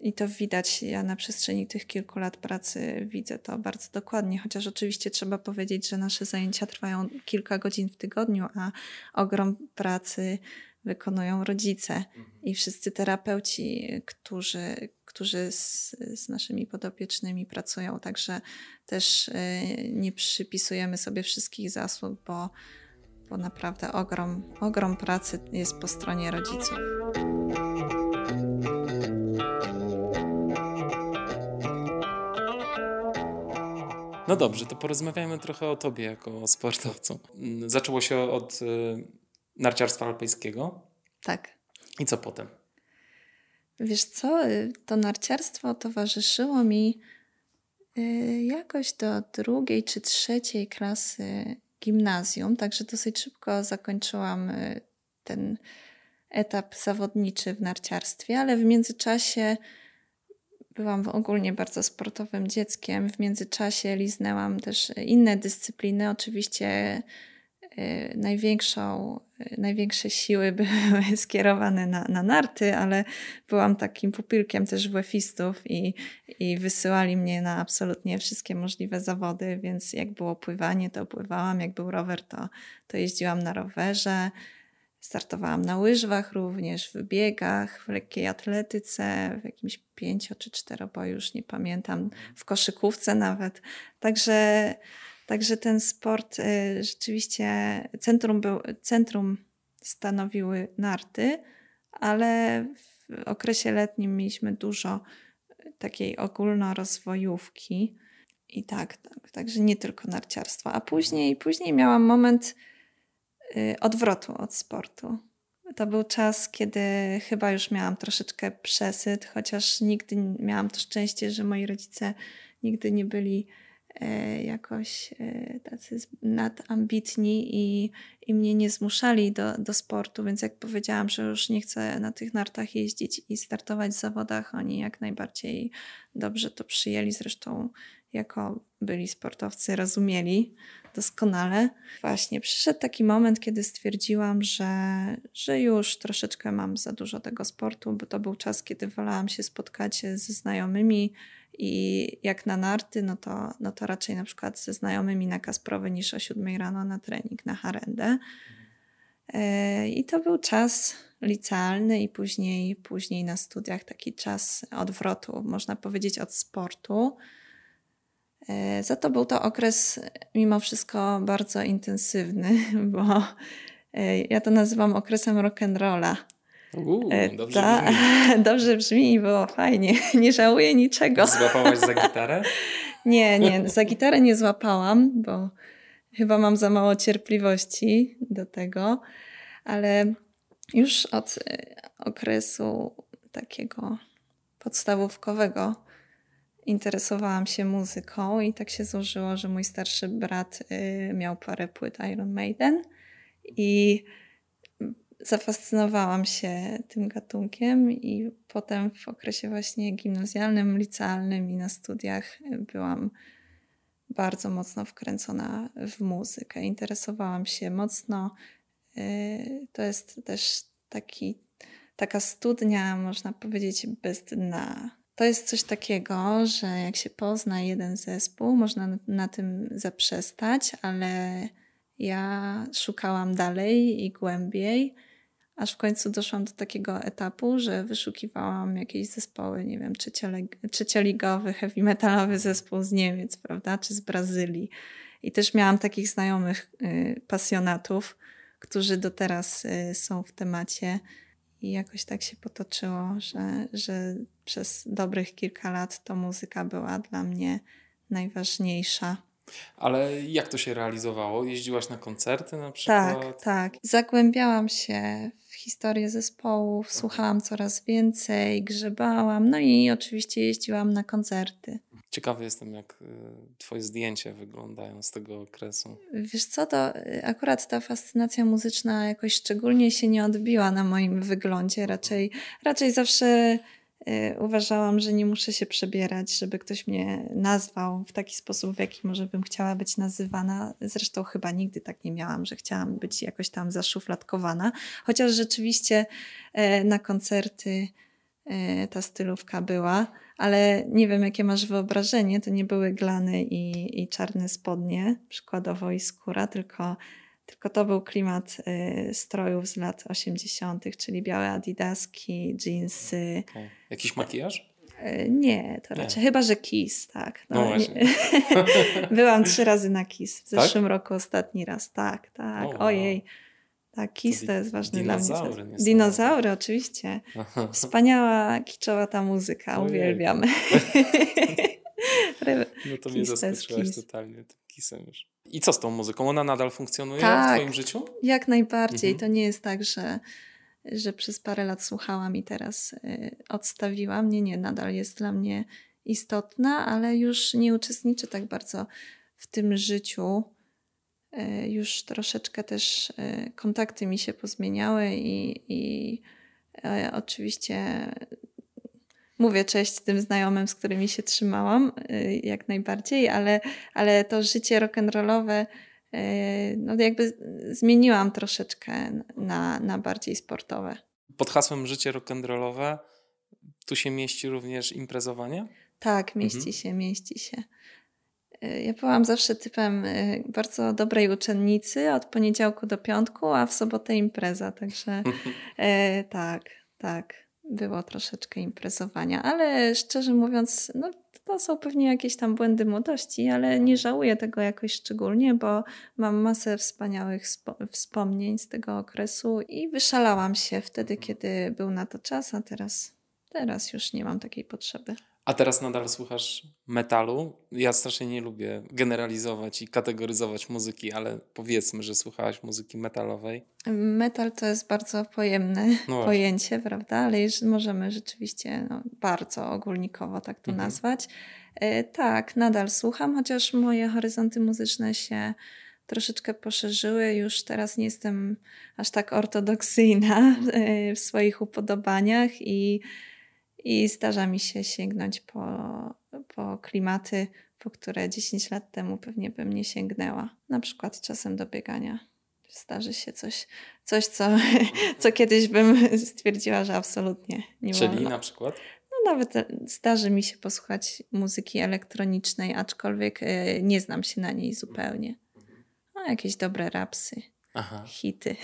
Speaker 2: I to widać, ja na przestrzeni tych kilku lat pracy widzę to bardzo dokładnie, chociaż oczywiście trzeba powiedzieć, że nasze zajęcia trwają kilka godzin w tygodniu, a ogrom pracy wykonują rodzice i wszyscy terapeuci, którzy, którzy z, z naszymi podopiecznymi pracują. Także też y, nie przypisujemy sobie wszystkich zasług, bo bo naprawdę ogrom, ogrom pracy jest po stronie rodziców.
Speaker 1: No dobrze, to porozmawiajmy trochę o tobie jako sportowcu. Zaczęło się od y, narciarstwa alpejskiego.
Speaker 2: Tak.
Speaker 1: I co potem?
Speaker 2: Wiesz co, y, to narciarstwo towarzyszyło mi y, jakoś do drugiej czy trzeciej klasy gimnazjum, także dosyć szybko zakończyłam ten etap zawodniczy w narciarstwie, ale w międzyczasie byłam ogólnie bardzo sportowym dzieckiem. W międzyczasie liznęłam też inne dyscypliny. Oczywiście Y, największą, y, największe siły były skierowane na, na narty, ale byłam takim pupilkiem też WF-istów i, i wysyłali mnie na absolutnie wszystkie możliwe zawody, więc jak było pływanie, to pływałam, jak był rower, to, to jeździłam na rowerze. Startowałam na łyżwach również, w biegach, w lekkiej atletyce, w jakimś pięcio czy czteroboju, już nie pamiętam, w koszykówce nawet. Także Także ten sport y, rzeczywiście centrum, był, centrum stanowiły narty, ale w okresie letnim mieliśmy dużo takiej ogólnorozwojówki. I tak, tak, także nie tylko narciarstwo. A później, później miałam moment y, odwrotu od sportu. To był czas, kiedy chyba już miałam troszeczkę przesyt, chociaż nigdy miałam to szczęście, że moi rodzice nigdy nie byli E, jakoś e, tacy nadambitni i, i mnie nie zmuszali do, do sportu, więc jak powiedziałam, że już nie chcę na tych nartach jeździć i startować w zawodach, oni jak najbardziej dobrze to przyjęli. Zresztą jako byli sportowcy, rozumieli doskonale. Właśnie przyszedł taki moment, kiedy stwierdziłam, że, że już troszeczkę mam za dużo tego sportu, bo to był czas, kiedy wolałam się spotkać ze znajomymi, i jak na narty, no to, no to raczej na przykład ze znajomymi na Kasprowy niż o 7 rano na trening na harendę. E, I to był czas licealny i później, później na studiach taki czas odwrotu, można powiedzieć, od sportu. E, za to był to okres mimo wszystko bardzo intensywny, bo e, ja to nazywam okresem rock'n'rolla.
Speaker 1: Uuu, dobrze
Speaker 2: Ta,
Speaker 1: brzmi.
Speaker 2: Dobrze brzmi i było fajnie. Nie żałuję niczego.
Speaker 1: Złapałaś za gitarę?
Speaker 2: nie, nie, za gitarę nie złapałam, bo chyba mam za mało cierpliwości do tego, ale już od e, okresu takiego podstawówkowego interesowałam się muzyką i tak się złożyło, że mój starszy brat e, miał parę płyt Iron Maiden i zafascynowałam się tym gatunkiem i potem w okresie właśnie gimnazjalnym, licealnym i na studiach byłam bardzo mocno wkręcona w muzykę. Interesowałam się mocno. Y, to jest też taki, taka studnia, można powiedzieć, bez dna. To jest coś takiego, że jak się pozna jeden zespół, można na tym zaprzestać, ale ja szukałam dalej i głębiej aż w końcu doszłam do takiego etapu, że wyszukiwałam jakieś zespoły, nie wiem, trzecioligowy, heavy metalowy zespół z Niemiec, prawda, czy z Brazylii. I też miałam takich znajomych y, pasjonatów, którzy do teraz y, są w temacie. I jakoś tak się potoczyło, że, że przez dobrych kilka lat to muzyka była dla mnie najważniejsza.
Speaker 1: Ale jak to się realizowało? Jeździłaś na koncerty na przykład?
Speaker 2: Tak, tak. Zagłębiałam się w historię zespołów, słuchałam coraz więcej, grzebałam, no i oczywiście jeździłam na koncerty.
Speaker 1: Ciekawy jestem, jak y, Twoje zdjęcia wyglądają z tego okresu.
Speaker 2: Wiesz co, to y, akurat ta fascynacja muzyczna jakoś szczególnie się nie odbiła na moim wyglądzie. Raczej, raczej zawsze y, uważałam, że nie muszę się przebierać, żeby ktoś mnie nazwał w taki sposób, w jaki może bym chciała być nazywana. Zresztą chyba nigdy tak nie miałam, że chciałam być jakoś tam zaszufladkowana. Chociaż rzeczywiście na koncerty ta stylówka była ale nie wiem, jakie masz wyobrażenie. To nie były glany i, i czarne spodnie, przykładowo i skóra, tylko, tylko to był klimat y, strojów z lat 80., czyli białe adidaski, jeansy.
Speaker 1: Okay. Jakiś makijaż?
Speaker 2: Y, nie, to raczej nie. chyba, że Kiss, tak.
Speaker 1: No, no właśnie.
Speaker 2: Byłam trzy razy na Kiss. W tak? zeszłym tak? roku ostatni raz, tak, tak. Ojej. Tak, kis to, to jest ważny dla mnie. Dinozaury, oczywiście. Aha. Wspaniała, kiczowa ta muzyka, Ojej. uwielbiam.
Speaker 1: no to mnie zaskoczyłaś totalnie tym kisem już. I co z tą muzyką? Ona nadal funkcjonuje tak, w twoim życiu?
Speaker 2: jak najbardziej. Mhm. To nie jest tak, że, że przez parę lat słuchałam i teraz y, odstawiłam. Nie, nie, nadal jest dla mnie istotna, ale już nie uczestniczę tak bardzo w tym życiu już troszeczkę też e, kontakty mi się pozmieniały i, i e, oczywiście mówię cześć tym znajomym, z którymi się trzymałam, jak najbardziej, ale, ale to życie rock'n'rollowe no jakby zmieniłam troszeczkę na, na bardziej sportowe.
Speaker 1: Pod hasłem życie rock'n'rollowe tu się mieści również imprezowanie?
Speaker 2: Tak, mieści mhm. się, mieści się. Ja byłam zawsze typem y, bardzo dobrej uczennicy od poniedziałku do piątku, a w sobotę impreza, także e, tak, tak, było troszeczkę imprezowania, ale szczerze mówiąc, no to są pewnie jakieś tam błędy młodości, ale nie żałuję tego jakoś szczególnie, bo mam masę wspaniałych wspomnień z tego okresu i wyszalałam się wtedy, kiedy był na to czas, a teraz, teraz już nie mam takiej potrzeby.
Speaker 1: A teraz nadal słuchasz metalu? Ja strasznie nie lubię generalizować i kategoryzować muzyki, ale powiedzmy, że słuchałaś muzyki metalowej.
Speaker 2: Metal to jest bardzo pojemne no pojęcie, prawda? Ale jeżeli możemy rzeczywiście no, bardzo ogólnikowo tak to mhm. nazwać. E, tak, nadal słucham, chociaż moje horyzonty muzyczne się troszeczkę poszerzyły. Już teraz nie jestem aż tak ortodoksyjna e, w swoich upodobaniach i i zdarza mi się sięgnąć po, po klimaty, po które 10 lat temu pewnie bym nie sięgnęła. Na przykład czasem do biegania. Zdarzy się coś, coś co, co kiedyś bym stwierdziła, że absolutnie nie
Speaker 1: Czyli
Speaker 2: wolno.
Speaker 1: na przykład?
Speaker 2: No nawet zdarzy mi się posłuchać muzyki elektronicznej, aczkolwiek e, nie znam się na niej zupełnie. No, jakieś dobre rapsy, Aha. hity.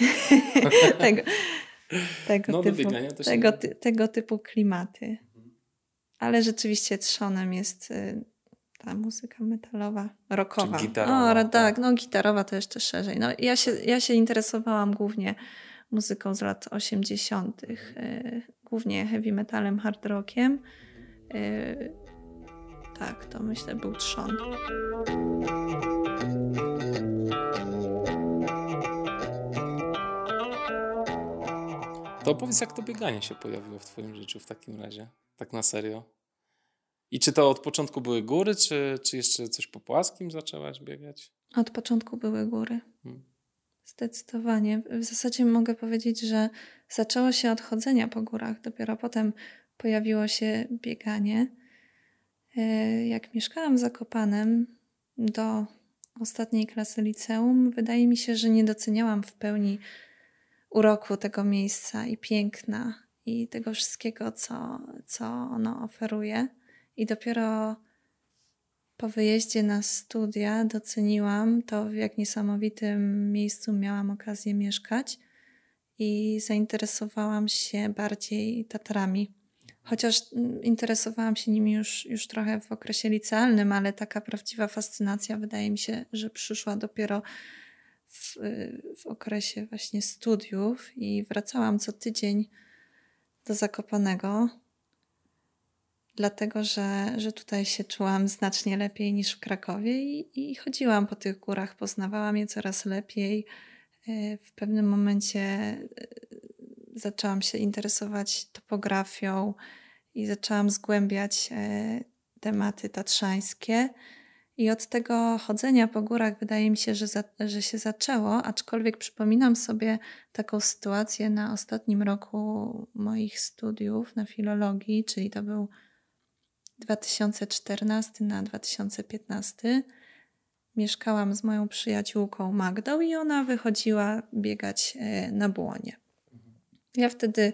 Speaker 2: tego, tego, no, typu, tego, ty, tego typu klimaty. Ale rzeczywiście trzonem jest y, ta muzyka metalowa, rockowa.
Speaker 1: Czy gitarowa.
Speaker 2: O, tak, tak, no gitarowa to jeszcze szerzej. No, ja, się, ja się interesowałam głównie muzyką z lat 80., y, głównie heavy metalem, hard rockiem. Y, tak, to myślę był trzon.
Speaker 1: To opowiedz, jak to bieganie się pojawiło w Twoim życiu w takim razie, tak na serio. I czy to od początku były góry, czy, czy jeszcze coś po płaskim zaczęłaś biegać?
Speaker 2: Od początku były góry. Hmm. Zdecydowanie. W zasadzie mogę powiedzieć, że zaczęło się od chodzenia po górach. Dopiero potem pojawiło się bieganie. E, jak mieszkałam w Zakopanem do ostatniej klasy liceum, wydaje mi się, że nie doceniałam w pełni uroku tego miejsca i piękna i tego wszystkiego, co, co ono oferuje. I dopiero po wyjeździe na studia doceniłam to, w jak niesamowitym miejscu miałam okazję mieszkać i zainteresowałam się bardziej Tatrami. Chociaż mm, interesowałam się nimi już, już trochę w okresie licealnym, ale taka prawdziwa fascynacja wydaje mi się, że przyszła dopiero w, w okresie właśnie studiów i wracałam co tydzień do Zakopanego dlatego że, że tutaj się czułam znacznie lepiej niż w Krakowie i, i chodziłam po tych górach, poznawałam je coraz lepiej. E, w pewnym momencie e, zaczęłam się interesować topografią i zaczęłam zgłębiać e, tematy tatrzańskie. I od tego chodzenia po górach wydaje mi się, że, za, że się zaczęło, aczkolwiek przypominam sobie taką sytuację na ostatnim roku moich studiów na filologii, czyli to był 2014 na 2015. Mieszkałam z moją przyjaciółką Magdą i ona wychodziła biegać e, na błonie. Ja wtedy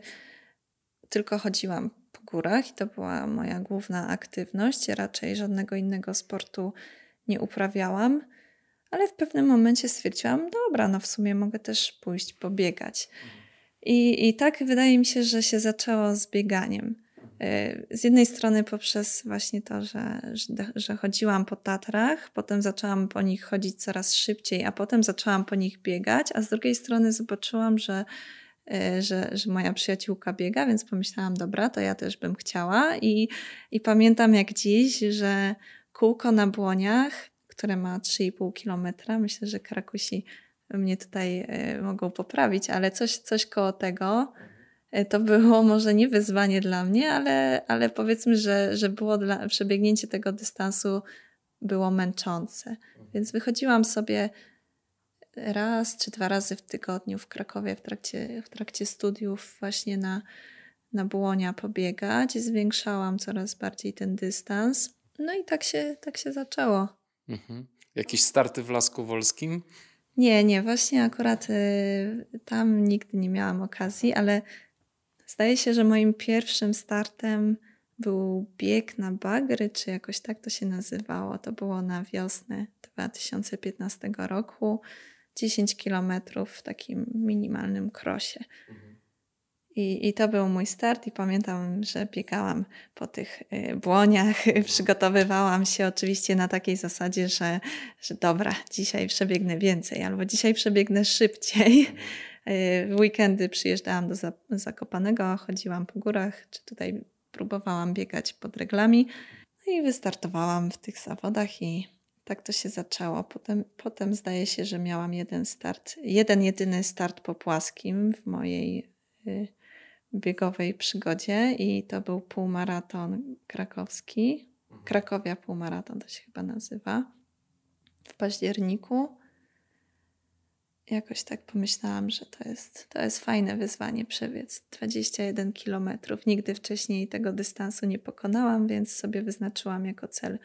Speaker 2: tylko chodziłam górach i to była moja główna aktywność. Raczej żadnego innego sportu nie uprawiałam, ale w pewnym momencie stwierdziłam, dobra, no w sumie mogę też pójść pobiegać. I, I tak wydaje mi się, że się zaczęło z bieganiem. Y, z jednej strony poprzez właśnie to, że, że, że, chodziłam po Tatrach, potem zaczęłam po nich chodzić coraz szybciej, a potem zaczęłam po nich biegać, a z drugiej strony zobaczyłam, że, że, że moja przyjaciółka biega, więc pomyślałam, dobra, to ja też bym chciała. I, i pamiętam jak dziś, że kółko na błoniach, które ma 3,5 kilometra, myślę, że Krakusi mnie tutaj y, mogą poprawić, ale coś, coś koło tego E, to było może nie wyzwanie dla mnie, ale, ale powiedzmy, że, że było dla, przebiegnięcie tego dystansu było męczące. Więc wychodziłam sobie raz czy dwa razy w tygodniu w Krakowie w trakcie, w trakcie studiów właśnie na, na błonia pobiegać. Zwiększałam coraz bardziej ten dystans. No i tak się, tak się zaczęło.
Speaker 1: Mhm. Jakieś starty w Lasku Wolskim?
Speaker 2: Nie, nie, właśnie akurat y, tam nigdy nie miałam okazji, ale Zdaje się, że moim pierwszym startem był bieg na bagry, czy jakoś tak to się nazywało. To było na wiosnę 2015 roku. 10 kilometrów w takim minimalnym krosie. I, I to był mój start, i pamiętam, że biegałam po tych y, błoniach, przygotowywałam się oczywiście na takiej zasadzie, że, że dobra, dzisiaj przebiegnę więcej, albo dzisiaj przebiegnę szybciej. W weekendy przyjeżdżałam do Zakopanego, chodziłam po górach, czy tutaj próbowałam biegać pod reglami. No i wystartowałam w tych zawodach i tak to się zaczęło. Potem, potem zdaje się, że miałam jeden start, jeden jedyny start po płaskim w mojej y, biegowej przygodzie i to był półmaraton krakowski. Krakowia półmaraton to się chyba nazywa. W październiku jakoś tak pomyślałam, że to jest, to jest fajne wyzwanie przebiec 21 kilometrów. Nigdy wcześniej tego dystansu nie pokonałam, więc sobie wyznaczyłam jako cel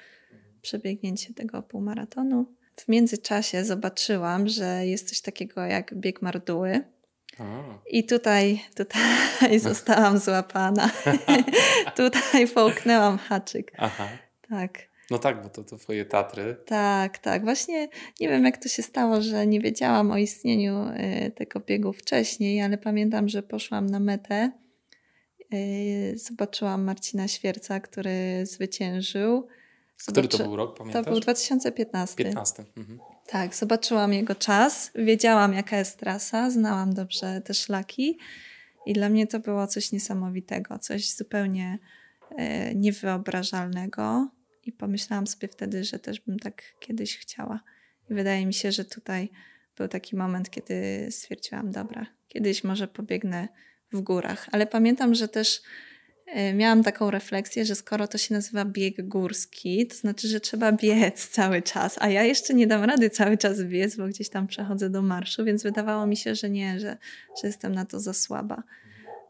Speaker 2: przebiegnięcie tego półmaratonu. W międzyczasie zobaczyłam, że jest coś takiego jak bieg marduły. I tutaj, tutaj zostałam złapana. tutaj połknęłam haczyk. Aha. Tak.
Speaker 1: No tak, bo to, to twoje Tatry.
Speaker 2: Tak, tak. Właśnie nie wiem, jak to się stało, że nie wiedziałam o istnieniu y, tego biegu wcześniej, ale pamiętam, że poszłam na metę. Y, zobaczyłam Marcina Świerca, który zwyciężył.
Speaker 1: Zobaczy... Który to był rok, pamiętasz?
Speaker 2: To był 2015.
Speaker 1: 15. Mhm.
Speaker 2: Tak, zobaczyłam jego czas, wiedziałam jaka jest trasa, znałam dobrze te szlaki i dla mnie to było coś niesamowitego, coś zupełnie y, niewyobrażalnego. I pomyślałam sobie wtedy, że też bym tak kiedyś chciała. I wydaje mi się, że tutaj był taki moment, kiedy stwierdziłam, dobra, kiedyś może pobiegnę w górach. Ale pamiętam, że też e, miałam taką refleksję, że skoro to się nazywa bieg górski, to znaczy, że trzeba biec cały czas, a ja jeszcze nie dam rady cały czas biec, bo gdzieś tam przechodzę do marszu, więc wydawało mi się, że nie, że, że jestem na to za słaba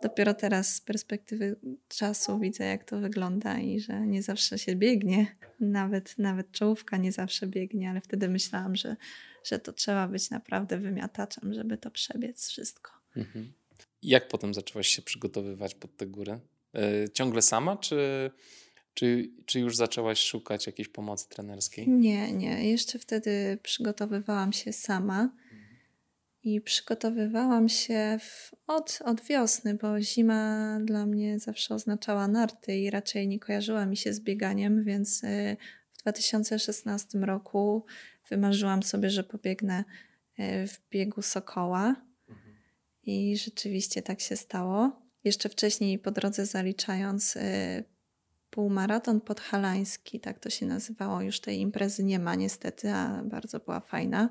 Speaker 2: dopiero teraz z perspektywy czasu widzę, jak to wygląda i że nie zawsze się biegnie. Nawet, nawet czołówka nie zawsze biegnie, ale wtedy myślałam, że, że to trzeba być naprawdę wymiataczem, żeby to przebiec wszystko. Mhm.
Speaker 1: Jak potem zaczęłaś się przygotowywać pod tę górę? Yy, ciągle sama, czy, czy, czy już zaczęłaś szukać jakiejś pomocy trenerskiej?
Speaker 2: Nie, nie. Jeszcze wtedy przygotowywałam się sama. I przygotowywałam się w, od, od wiosny, bo zima dla mnie zawsze oznaczała narty i raczej nie kojarzyła mi się z bieganiem, więc y, w 2016 roku wymarzyłam sobie, że pobiegnę y, w biegu Sokoła. I rzeczywiście tak się stało. Jeszcze wcześniej po drodze zaliczając y, półmaraton podhalański, tak to się nazywało. Już tej imprezy nie ma niestety, a bardzo była fajna.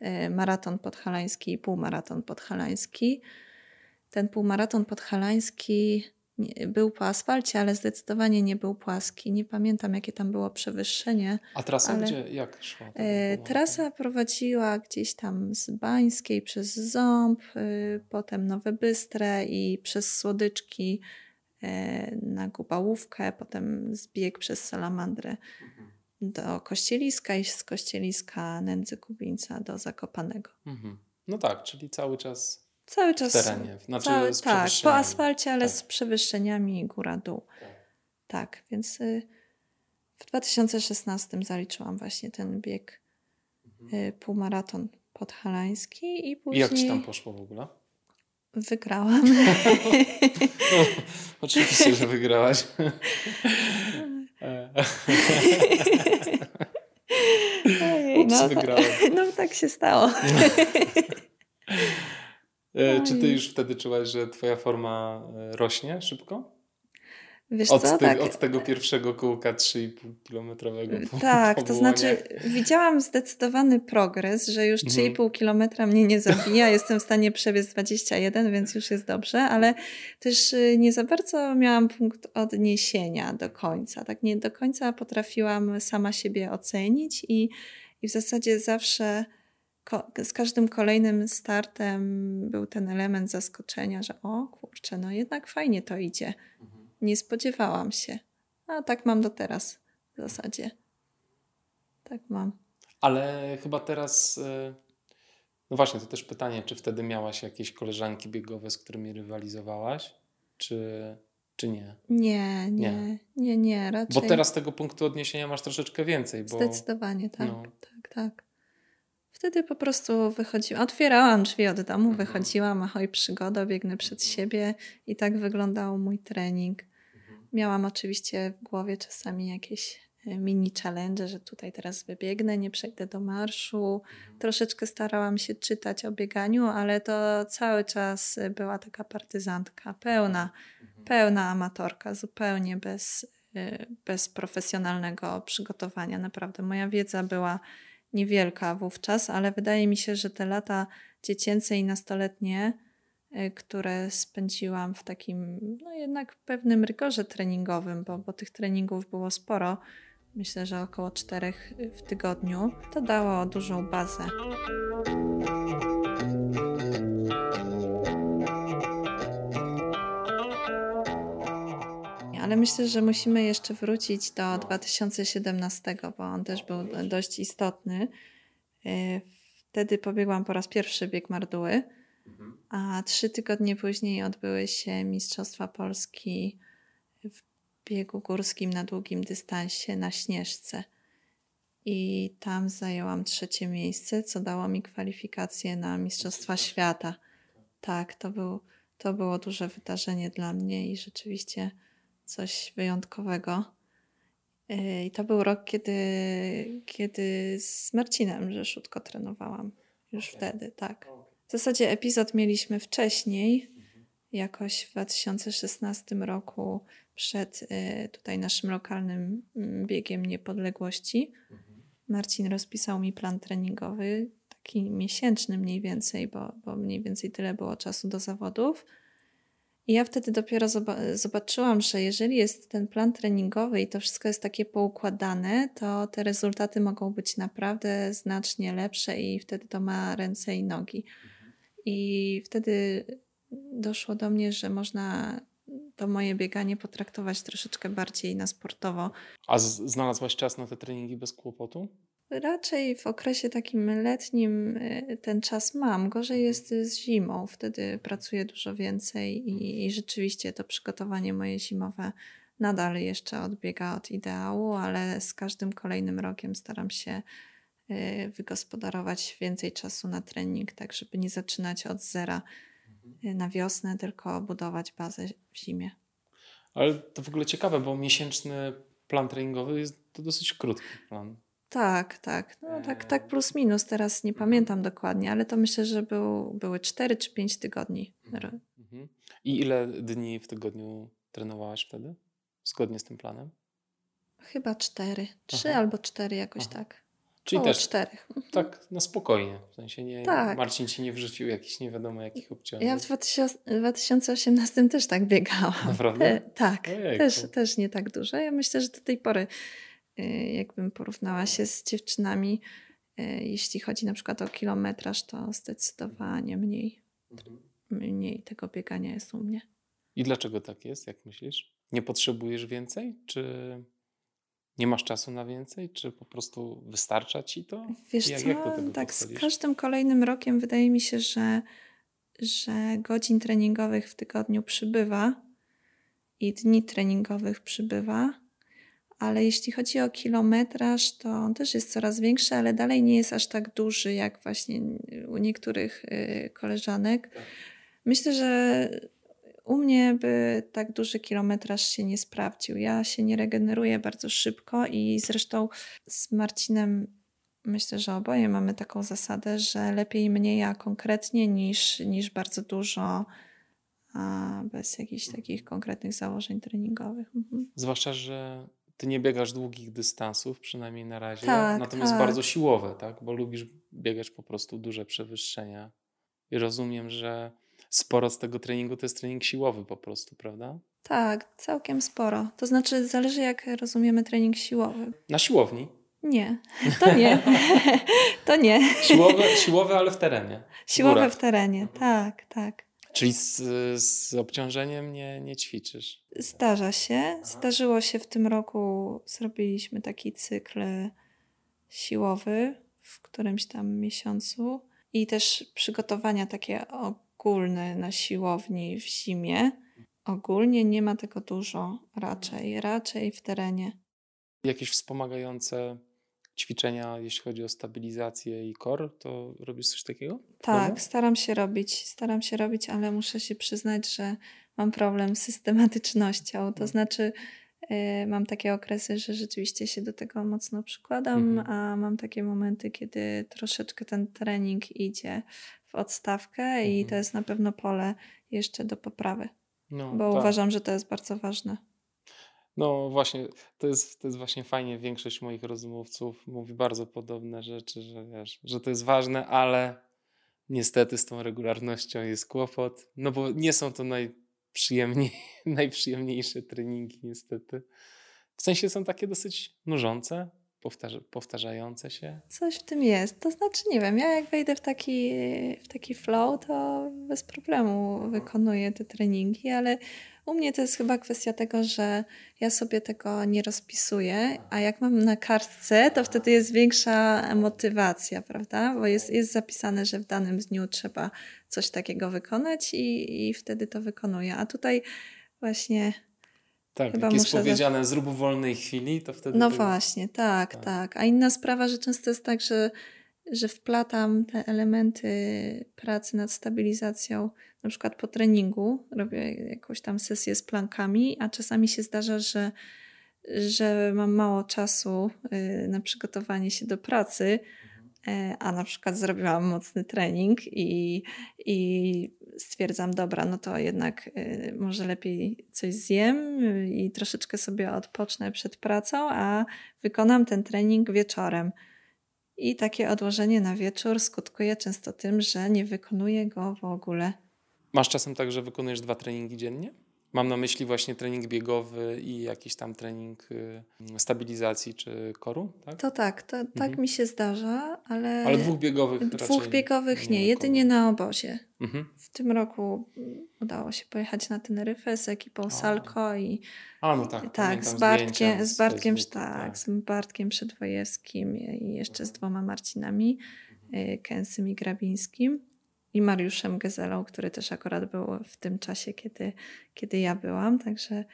Speaker 2: E, maraton podhalański i półmaraton podhalański. Ten półmaraton podhalański był po asfalcie, ale zdecydowanie nie był płaski. Nie pamiętam, jakie tam było przewyższenie.
Speaker 1: A trasa ale... gdzie, jak szła?
Speaker 2: E, trasa prowadziła gdzieś tam z Bańskiej przez Ząb, y, potem Nowe Bystre i przez Słodyczki e, na Gubałówkę, potem zbieg przez Salamandrę mhm. do Kościeliska i z Kościeliska Nędzy Kubińca do Zakopanego. Mhm.
Speaker 1: No tak, czyli cały czas
Speaker 2: Cały czas.
Speaker 1: W terenie. Znaczy
Speaker 2: cały, tak, po asfalcie, ale tak. z przewyższeniami góra-dół. Tak. tak, więc y, w 2016 zaliczyłam właśnie ten bieg mhm. y, półmaraton podhalański i później...
Speaker 1: I jak ci tam poszło w ogóle?
Speaker 2: Wygrałam.
Speaker 1: no, oczywiście, że wygrałaś.
Speaker 2: Ojej, Ups, no, wygrałem. no tak się stało.
Speaker 1: E, czy ty już wtedy czułaś, że twoja forma e, rośnie szybko?
Speaker 2: Wiesz
Speaker 1: od,
Speaker 2: co,
Speaker 1: ty,
Speaker 2: tak.
Speaker 1: od tego pierwszego kółka 3,5 kilometrowego.
Speaker 2: Tak, to znaczy widziałam zdecydowany progres, że już 3,5 mhm. kilometra mnie nie zabija. Jestem w stanie przebiec 21, więc już jest dobrze, ale też y, nie za bardzo miałam punkt odniesienia do końca. Tak nie do końca potrafiłam sama siebie ocenić i, i w zasadzie zawsze z każdym kolejnym startem był ten element zaskoczenia, że o kurczę, no jednak fajnie to idzie. Mhm. Nie spodziewałam się. A tak mam do teraz w zasadzie. Tak mam.
Speaker 1: Ale chyba teraz. E, no właśnie, to też pytanie, czy wtedy miałaś jakieś koleżanki biegowe, z którymi rywalizowałaś, czy, czy nie?
Speaker 2: Nie, nie, nie, nie, nie raczej.
Speaker 1: Bo teraz tego punktu odniesienia masz troszeczkę więcej. Bo...
Speaker 2: Zdecydowanie, tak, no. tak, tak. Wtedy po prostu wychodziłam, otwierałam drzwi od domu, mhm. wychodziłam, ahoj przygoda, biegnę przed mhm. siebie i tak wyglądał mój trening. Mhm. Miałam oczywiście w głowie czasami jakieś e, mini challenge, że tutaj teraz wybiegnę, nie przejdę do marszu. Troszeczkę starałam się czytać o bieganiu, ale to cały czas była taka partyzantka, pełna, pełna amatorka, zupełnie bez, e, bez profesjonalnego przygotowania. Naprawdę moja wiedza była niewielka wówczas, ale wydaje mi się, że te lata dziecięce i nastoletnie, y, które spędziłam w takim, no jednak pewnym rygorze treningowym, bo, bo tych treningów było sporo, myślę, że około czterech w tygodniu, to dało dużą bazę. Ale myślę, że musimy jeszcze wrócić do 2017, bo on też był dość istotny. E, wtedy pobiegłam po raz pierwszy bieg Marduły, mhm. a trzy tygodnie później odbyły się Mistrzostwa Polski w biegu górskim na długim dystansie na Śnieżce. I tam zajęłam trzecie miejsce, co dało mi kwalifikację na Mistrzostwa Świata. Tak, to, był, to było duże wydarzenie dla mnie i rzeczywiście coś wyjątkowego. Y, I to był rok, kiedy, kiedy z Marcinem Rzeszutko trenowałam. Już okay. wtedy, tak. W zasadzie epizod mieliśmy wcześniej, jakoś w 2016 roku, przed y, tutaj naszym lokalnym mm, biegiem niepodległości. Marcin rozpisał mi plan treningowy, taki miesięczny mniej więcej, bo, bo mniej więcej tyle było czasu do zawodów. I ja wtedy dopiero zobaczyłam, że jeżeli jest ten plan treningowy i to wszystko jest takie poukładane, to te rezultaty mogą być naprawdę znacznie lepsze i wtedy to ma ręce i nogi. I wtedy doszło do mnie, że można to moje bieganie potraktować troszeczkę bardziej na sportowo.
Speaker 1: A znalazłaś czas na te treningi bez kłopotu?
Speaker 2: Raczej w okresie takim letnim y, ten czas mam. Gorzej jest z zimą, wtedy pracuję dużo więcej i, i rzeczywiście to przygotowanie moje zimowe nadal jeszcze odbiega od ideału, ale z każdym kolejnym rokiem staram się y, wygospodarować więcej czasu na trening, tak żeby nie zaczynać od zera y, na wiosnę, tylko budować bazę w zimie.
Speaker 1: Ale to w ogóle ciekawe, bo miesięczny plan treningowy jest to dosyć krótki plan.
Speaker 2: Tak, tak. No, tak, tak plus minus. Teraz nie pamiętam dokładnie, ale to myślę, że był, były 4 czy 5 tygodni. Mhm,
Speaker 1: mhm. I ile dni w tygodniu trenowałaś wtedy? zgodnie z tym planem?
Speaker 2: Chyba cztery. Trzy Aha. albo cztery, jakoś Aha. tak.
Speaker 1: Czyli
Speaker 2: Około
Speaker 1: też
Speaker 2: czterech.
Speaker 1: Mhm. tak na spokojnie. W sensie nie, tak. Marcin ci nie wrzucił jakichś nie wiadomo jakich obciążeń.
Speaker 2: Ja w 2018 też tak biegałam.
Speaker 1: Naprawdę?
Speaker 2: tak, też, też nie tak dużo. Ja myślę, że do tej pory jakbym porównała się z dziewczynami, y, jeśli chodzi na przykład o kilometraż, to zdecydowanie mniej. Mhm. Mniej tego biegania jest u mnie.
Speaker 1: I dlaczego tak jest, jak myślisz? Nie potrzebujesz więcej? Czy nie masz czasu na więcej, czy po prostu wystarcza ci to?
Speaker 2: Wiesz jak, co, jak tak z każdym kolejnym rokiem wydaje mi się, że, że godzin treningowych w tygodniu przybywa i dni treningowych przybywa, ale jeśli chodzi o kilometraż, to on też jest coraz większy, ale dalej nie jest aż tak duży jak właśnie u niektórych y, koleżanek. Tak. Myślę, że u mnie by tak duży kilometraż się nie sprawdził. Ja się nie regeneruję bardzo szybko i zresztą z Marcinem myślę, że oboje mamy taką zasadę, że lepiej mniej, a konkretnie niż, niż bardzo dużo, bez jakichś takich konkretnych założeń treningowych. Mhm.
Speaker 1: Zwłaszcza, że ty nie biegasz długich dystansów, przynajmniej na razie, tak, natomiast tak. bardzo siłowe, tak? Bo lubisz biegać po prostu duże przewyższenia. I rozumiem, że sporo z tego treningu to jest trening siłowy po prostu, prawda?
Speaker 2: Tak, całkiem sporo. To znaczy, zależy jak rozumiemy trening siłowy.
Speaker 1: Na siłowni?
Speaker 2: Nie, to nie. to nie.
Speaker 1: Siłowe, siłowe, ale w terenie.
Speaker 2: Siłowe w terenie, tak, tak.
Speaker 1: Czyli z, z obciążeniem nie, nie ćwiczysz?
Speaker 2: Zdarza się. Zdarzyło się w tym roku, zrobiliśmy taki cykl siłowy w którymś tam miesiącu i też przygotowania takie ogólne na siłowni w zimie. Ogólnie nie ma tego dużo raczej, raczej w terenie.
Speaker 1: Jakieś wspomagające ćwiczenia, jeśli chodzi o stabilizację i kor, to robisz coś takiego?
Speaker 2: Tak, staram się robić, staram się robić, ale muszę się przyznać, że mam problem z systematycznością. To mhm. znaczy, y, mam takie okresy, że rzeczywiście się do tego mocno przykładam, mhm. a mam takie momenty, kiedy troszeczkę ten trening idzie w odstawkę mhm. i to jest na pewno pole jeszcze do poprawy. No, bo tak. uważam, że to jest bardzo ważne.
Speaker 1: No właśnie, to jest, to jest właśnie fajnie. Większość moich rozmówców mówi bardzo podobne rzeczy, że wiesz, że to jest ważne, ale niestety z tą regularnością jest kłopot. No bo nie są to najprzyjemniej, najprzyjemniejsze treningi, niestety. W sensie są takie dosyć nużące, powtarza, powtarzające się.
Speaker 2: Coś w tym jest. To znaczy, nie wiem, ja jak wejdę w taki, w taki flow, to bez problemu wykonuję te treningi, ale u mnie to jest chyba kwestia tego, że ja sobie tego nie rozpisuję, a jak mam na kartce, to wtedy jest większa motywacja, prawda? Bo jest, jest zapisane, że w danym dniu trzeba coś takiego wykonać i, i wtedy to wykonuję. A tutaj właśnie
Speaker 1: tak, Chyba jak jest powiedziane, zrób w wolnej chwili, to wtedy.
Speaker 2: No właśnie, tak, tak, tak, A inna sprawa, że często jest tak, że, że wplatam te elementy pracy nad stabilizacją, na przykład po treningu, robię jakąś tam sesję z plankami, a czasami się zdarza, że, że mam mało czasu y, na przygotowanie się do pracy, e, a na przykład zrobiłam mocny trening i, i stwierdzam, dobra, no to jednak y, może lepiej coś zjem i troszeczkę sobie odpocznę przed pracą, a wykonam ten trening wieczorem. I takie odłożenie na wieczór skutkuje często tym, że nie wykonuję go w ogóle.
Speaker 1: Masz czasem tak, że wykonujesz dwa treningi dziennie? Mam na myśli właśnie trening biegowy i jakiś tam trening y, stabilizacji czy koru, tak?
Speaker 2: To tak, to, tak mhm. mi się zdarza, ale...
Speaker 1: Ale dwóch biegowych
Speaker 2: Dwóch biegowych nie, nie jedynie na obozie. Mhm. W tym roku udało się pojechać na Teneryfę z ekipą. Salko i...
Speaker 1: A, no tak,
Speaker 2: tak z Bartkiem, z Bartkiem, z tak, tak, z Bartkiem Przedwojewskim i jeszcze z dwoma Marcinami, mhm. Kęsym i Grabińskim i Mariuszem Gezelą, który też akurat był w tym czasie, kiedy, kiedy ja byłam. Także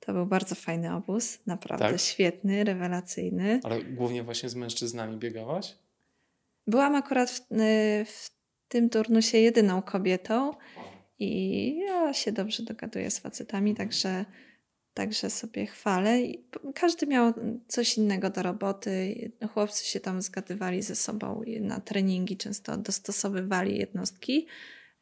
Speaker 2: to był bardzo fajny obóz, naprawdę tak? świetny, rewelacyjny.
Speaker 1: Ale głównie właśnie z mężczyznami biegałaś?
Speaker 2: Byłam akurat w, y, w tym turnusie jedyną kobietą i ja się dobrze dogaduję z facetami, także Także sobie chwalę. Każdy miał coś innego do roboty. Chłopcy się tam zgadywali ze sobą na treningi, często dostosowywali jednostki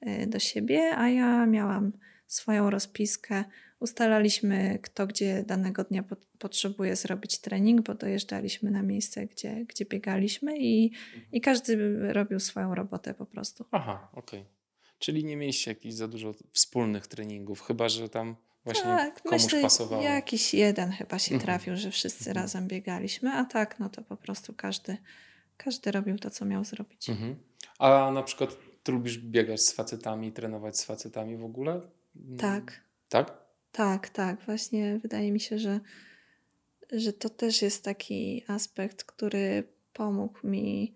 Speaker 2: e, do siebie, a ja miałam swoją rozpiskę. Ustalaliśmy, kto gdzie danego dnia po, potrzebuje zrobić trening, bo dojeżdżaliśmy na miejsce, gdzie, gdzie biegaliśmy i, i każdy robił swoją robotę po prostu.
Speaker 1: Aha, okej. Okay. Czyli nie mieliście jakichś za dużo wspólnych treningów, chyba że tam właśnie
Speaker 2: tak,
Speaker 1: komuś
Speaker 2: myślę,
Speaker 1: pasowało.
Speaker 2: Jakiś jeden chyba się
Speaker 1: Mhm.
Speaker 2: trafił, że wszyscy
Speaker 1: Mhm.
Speaker 2: razem biegaliśmy, a tak, no to po prostu każdy, każdy robił to, co miał zrobić.
Speaker 1: Mhm. A na przykład ty lubisz biegać z facetami, trenować z facetami w ogóle? Mm,
Speaker 2: Tak,
Speaker 1: Tak?
Speaker 2: tak, tak. Właśnie wydaje mi się, że, że to też jest taki aspekt, który pomógł mi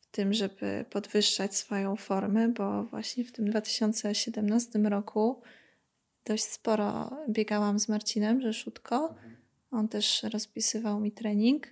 Speaker 2: w tym, żeby podwyższać swoją formę, bo właśnie w tym 2017 roku dość sporo biegałam z Marcinem Rzeszutko. On też rozpisywał mi trening.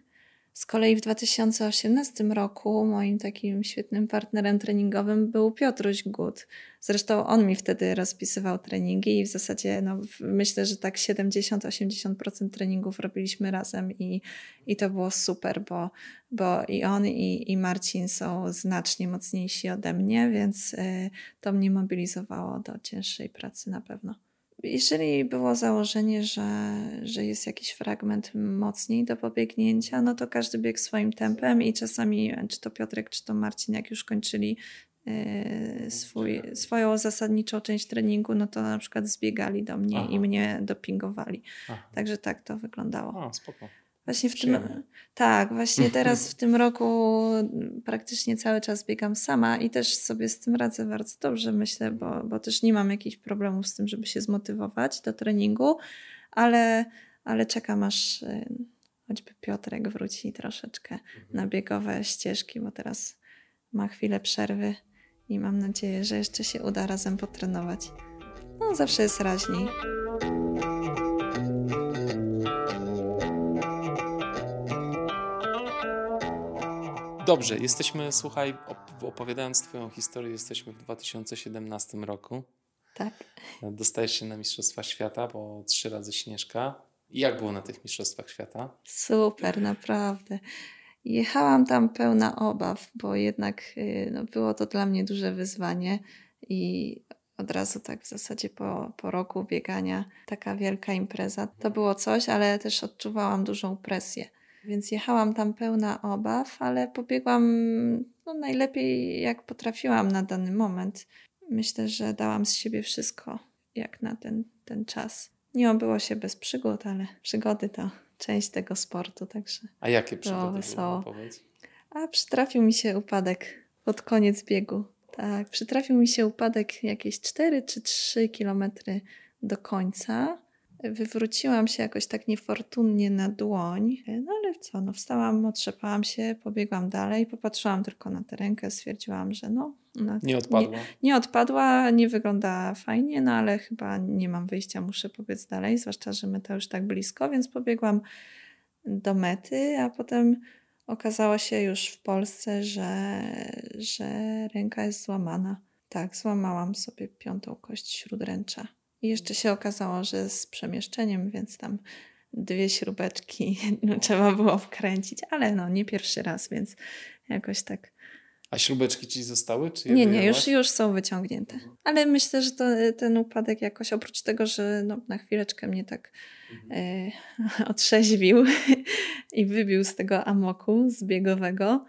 Speaker 2: Z kolei w 2018 roku moim takim świetnym partnerem treningowym był Piotruś Gut. Zresztą on mi wtedy rozpisywał treningi i w zasadzie no, myślę, że tak 70-80% treningów robiliśmy razem i, i to było super, bo, bo i on i, i Marcin są znacznie mocniejsi ode mnie, więc y, to mnie mobilizowało do cięższej pracy na pewno. Jeżeli było założenie, że, że jest jakiś fragment mocniej do pobiegnięcia, no to każdy biegł swoim tempem i czasami, czy to Piotrek, czy to Marcin, jak już kończyli e, swój, swoją zasadniczą część treningu, no to na przykład zbiegali do mnie
Speaker 1: Aha.
Speaker 2: i mnie dopingowali.
Speaker 1: Aha.
Speaker 2: Także tak to wyglądało.
Speaker 1: A, spoko.
Speaker 2: Właśnie w
Speaker 1: Przyjemnie.
Speaker 2: tym, tak, właśnie teraz w tym roku praktycznie cały czas biegam sama i też sobie z tym radzę bardzo dobrze, myślę, bo, bo też nie mam jakichś problemów z tym, żeby się zmotywować do treningu, ale, ale czekam aż y, choćby Piotrek wróci troszeczkę na biegowe ścieżki, bo teraz ma chwilę przerwy i mam nadzieję, że jeszcze się uda razem potrenować. No, zawsze jest raźniej.
Speaker 1: Dobrze, jesteśmy, słuchaj, op- opowiadając Twoją historię, jesteśmy w 2017 roku.
Speaker 2: Tak.
Speaker 1: Dostajesz się na Mistrzostwa Świata, bo trzy razy Śnieżka. I Jak było na tych Mistrzostwach Świata?
Speaker 2: Super, naprawdę. Jechałam tam pełna obaw, bo jednak y, no, było to dla mnie duże wyzwanie i od razu tak w zasadzie po, po roku biegania taka wielka impreza. To było coś, ale też odczuwałam dużą presję. Więc jechałam tam pełna obaw, ale pobiegłam no, najlepiej jak potrafiłam na dany moment. Myślę, że dałam z siebie wszystko jak na ten, ten czas. Nie obyło się bez przygód, ale przygody to część tego sportu, także.
Speaker 1: A jakie przygody
Speaker 2: wesoło. A przytrafił mi się upadek pod koniec biegu. Tak, przytrafił mi się upadek jakieś 4 czy 3 kilometry do końca. Wywróciłam się jakoś tak niefortunnie na dłoń. No ale co, no wstałam, otrzepałam się, pobiegłam dalej, popatrzyłam tylko na tę rękę, stwierdziłam, że no... no
Speaker 1: Nie odpadła?
Speaker 2: nie odpadła, nie wygląda fajnie, no ale chyba nie mam wyjścia, muszę pobiec dalej, zwłaszcza, że meta już tak blisko, więc pobiegłam do mety, a potem okazało się już w Polsce, że, że ręka jest złamana. Tak, złamałam sobie piątą kość śródręcza. I jeszcze się okazało, że z przemieszczeniem, więc tam dwie śrubeczki no, trzeba było wkręcić, ale no nie pierwszy raz, więc jakoś tak
Speaker 1: A śrubeczki ci zostały? Czy
Speaker 2: nie, nie, już, już są wyciągnięte. Ale myślę, że to, ten upadek jakoś, oprócz tego, że no, na chwileczkę mnie tak e, otrzeźwił i wybił z tego amoku zbiegowego,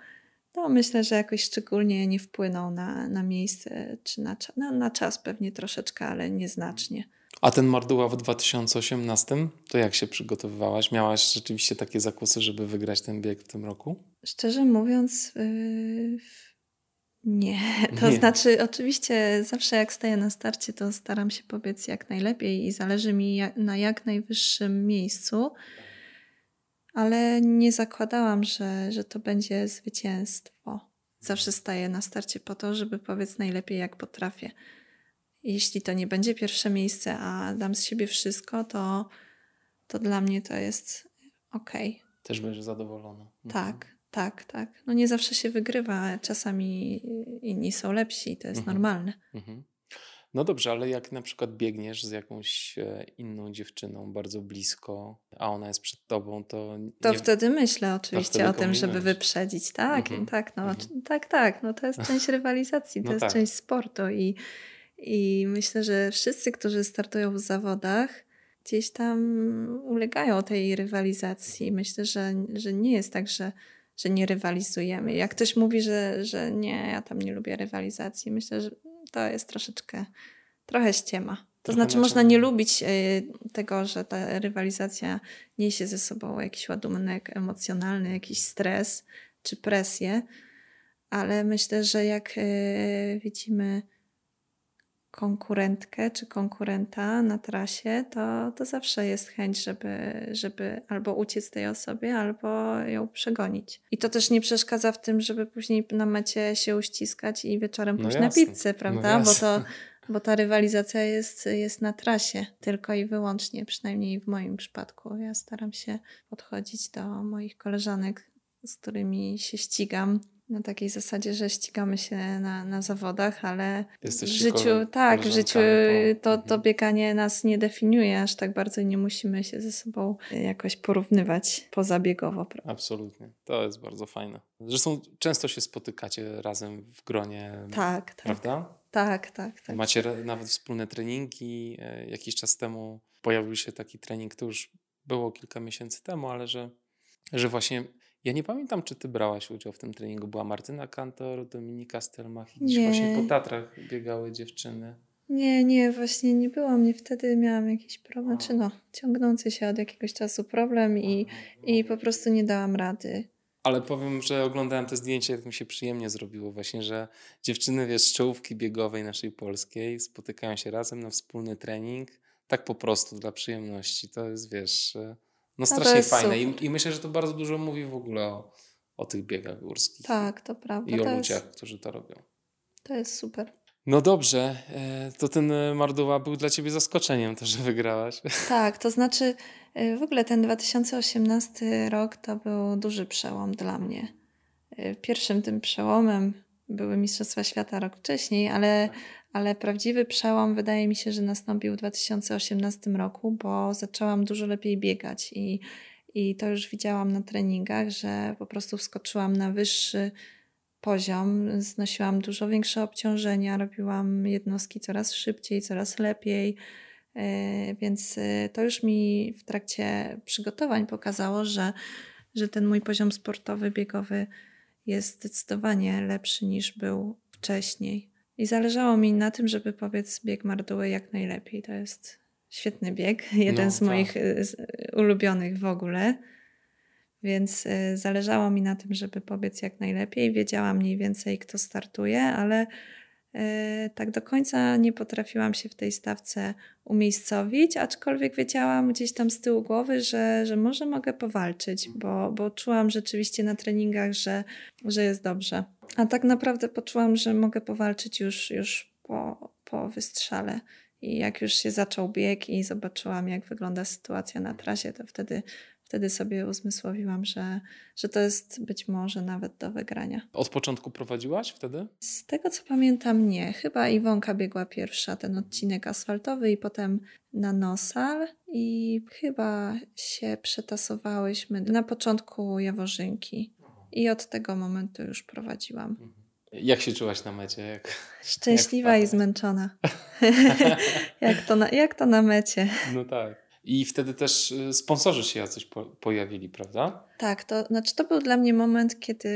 Speaker 2: to myślę, że jakoś szczególnie nie wpłynął na, na miejsce czy na, na, na czas pewnie troszeczkę, ale nieznacznie.
Speaker 1: A ten Marduła w 2018, to jak się przygotowywałaś? Miałaś rzeczywiście takie zakusy, żeby wygrać ten bieg w tym roku?
Speaker 2: Szczerze mówiąc, yy, nie. To
Speaker 1: Nie.
Speaker 2: znaczy, oczywiście, zawsze jak staję na starcie, to staram się pobiec jak najlepiej i zależy mi jak, na jak najwyższym miejscu, ale nie zakładałam, że, że to będzie zwycięstwo. Zawsze staję na starcie po to, żeby pobiec najlepiej jak potrafię. Jeśli to nie będzie pierwsze miejsce, a dam z siebie wszystko, to, to dla mnie to jest okej.
Speaker 1: Też będziesz zadowolona. Mhm.
Speaker 2: Tak, tak, tak. No nie zawsze się wygrywa, czasami inni są lepsi, to jest
Speaker 1: Mhm.
Speaker 2: normalne.
Speaker 1: Mhm. No dobrze, ale jak na przykład biegniesz z jakąś e, inną dziewczyną bardzo blisko, a ona jest przed tobą, to.
Speaker 2: To
Speaker 1: nie...
Speaker 2: wtedy myślę oczywiście
Speaker 1: wtedy
Speaker 2: o tym, żeby wyprzedzić. Tak,
Speaker 1: Mhm,
Speaker 2: tak, no,
Speaker 1: mhm.
Speaker 2: tak, tak. No to jest część rywalizacji, to
Speaker 1: No
Speaker 2: jest
Speaker 1: tak.
Speaker 2: część sportu i, I myślę, że wszyscy, którzy startują w zawodach, gdzieś tam ulegają tej rywalizacji. Myślę, że, że nie jest tak, że, że nie rywalizujemy. Jak ktoś mówi, że, że nie, ja tam nie lubię rywalizacji, myślę, że to jest troszeczkę, trochę ściema. To trochę znaczy, można nie lubić y, tego, że ta rywalizacja niesie ze sobą jakiś ładunek emocjonalny, jakiś stres czy presję, ale myślę, że jak y, widzimy konkurentkę czy konkurenta na trasie, to, to zawsze jest chęć, żeby, żeby albo uciec tej osobie, albo ją przegonić. I to też nie przeszkadza w tym, żeby później na mecie się uściskać i wieczorem no pójść no na pizzę, prawda? No bo, to, bo ta rywalizacja jest, jest na trasie tylko i wyłącznie, przynajmniej w moim przypadku. Ja staram się podchodzić do moich koleżanek, z którymi się ścigam na takiej zasadzie, że ścigamy się na, na zawodach, ale w życiu, tak, w życiu to, to mhm. bieganie nas nie definiuje aż tak bardzo i nie musimy się ze sobą jakoś porównywać pozabiegowo.
Speaker 1: Absolutnie. To jest bardzo fajne. Zresztą często się spotykacie razem w gronie,
Speaker 2: tak, tak.
Speaker 1: prawda?
Speaker 2: Tak, tak, tak.
Speaker 1: Macie nawet wspólne treningi. E, jakiś czas temu pojawił się taki trening, to już było kilka miesięcy temu, ale że, że właśnie ja nie pamiętam, czy ty brałaś udział w tym treningu. Była Martyna Kantor, Dominika Stelmach i gdzieś nie. właśnie po Tatrach biegały dziewczyny.
Speaker 2: Nie, nie, właśnie nie było mnie wtedy, miałam jakiś problem, czy no, ciągnący się od jakiegoś czasu problem i, i po prostu nie dałam rady.
Speaker 1: Ale powiem, że oglądałem te zdjęcia, jak mi się przyjemnie zrobiło właśnie, że dziewczyny, wiesz, z czołówki biegowej naszej polskiej spotykają się razem na wspólny trening, tak po prostu dla przyjemności. To jest, wiesz, no strasznie no fajne I, I, myślę, że to bardzo dużo mówi w ogóle o, o tych biegach górskich.
Speaker 2: Tak, to prawda.
Speaker 1: I
Speaker 2: o
Speaker 1: to ludziach, jest, którzy to robią.
Speaker 2: To jest super.
Speaker 1: No dobrze, e, to ten e, Marduła był dla ciebie zaskoczeniem to, że wygrałaś.
Speaker 2: Tak, to znaczy e, w ogóle ten 2018 rok to był duży przełom dla mnie. Pierwszym tym przełomem były Mistrzostwa Świata rok wcześniej, ale, ale prawdziwy przełom wydaje mi się, że nastąpił w 2018 roku, bo zaczęłam dużo lepiej biegać i, i to już widziałam na treningach, że po prostu wskoczyłam na wyższy poziom, znosiłam dużo większe obciążenia, robiłam jednostki coraz szybciej, coraz lepiej. E, więc e, to już mi w trakcie przygotowań pokazało, że, że ten mój poziom sportowy, biegowy jest zdecydowanie lepszy niż był wcześniej. I zależało mi na tym, żeby powiedz bieg Marduły jak najlepiej. To jest świetny bieg, jeden no, z moich tak. ulubionych w ogóle. Więc y, zależało mi na tym, żeby pobiec jak najlepiej. Wiedziałam mniej więcej, kto startuje, ale y, tak do końca nie potrafiłam się w tej stawce umiejscowić, aczkolwiek wiedziałam gdzieś tam z tyłu głowy, że, że może mogę powalczyć, bo, bo czułam rzeczywiście na treningach, że, że jest dobrze. A tak naprawdę poczułam, że mogę powalczyć już, już po, po wystrzale. I jak już się zaczął bieg i zobaczyłam, jak wygląda sytuacja na trasie, to wtedy wtedy sobie uzmysłowiłam, że, że to jest być może nawet do wygrania.
Speaker 1: Od początku prowadziłaś wtedy?
Speaker 2: Z tego co pamiętam, nie. Chyba Iwonka biegła pierwsza ten odcinek asfaltowy i potem na Nosal i chyba się przetasowałyśmy na początku Jaworzynki i od tego momentu już prowadziłam. Mhm.
Speaker 1: Jak się czułaś na mecie? Jak,
Speaker 2: Szczęśliwa jak i zmęczona. jak, to na, jak to na mecie.
Speaker 1: No tak. I wtedy też y, sponsorzy się jacyś po, pojawili, prawda?
Speaker 2: Tak, to znaczy to był dla mnie moment, kiedy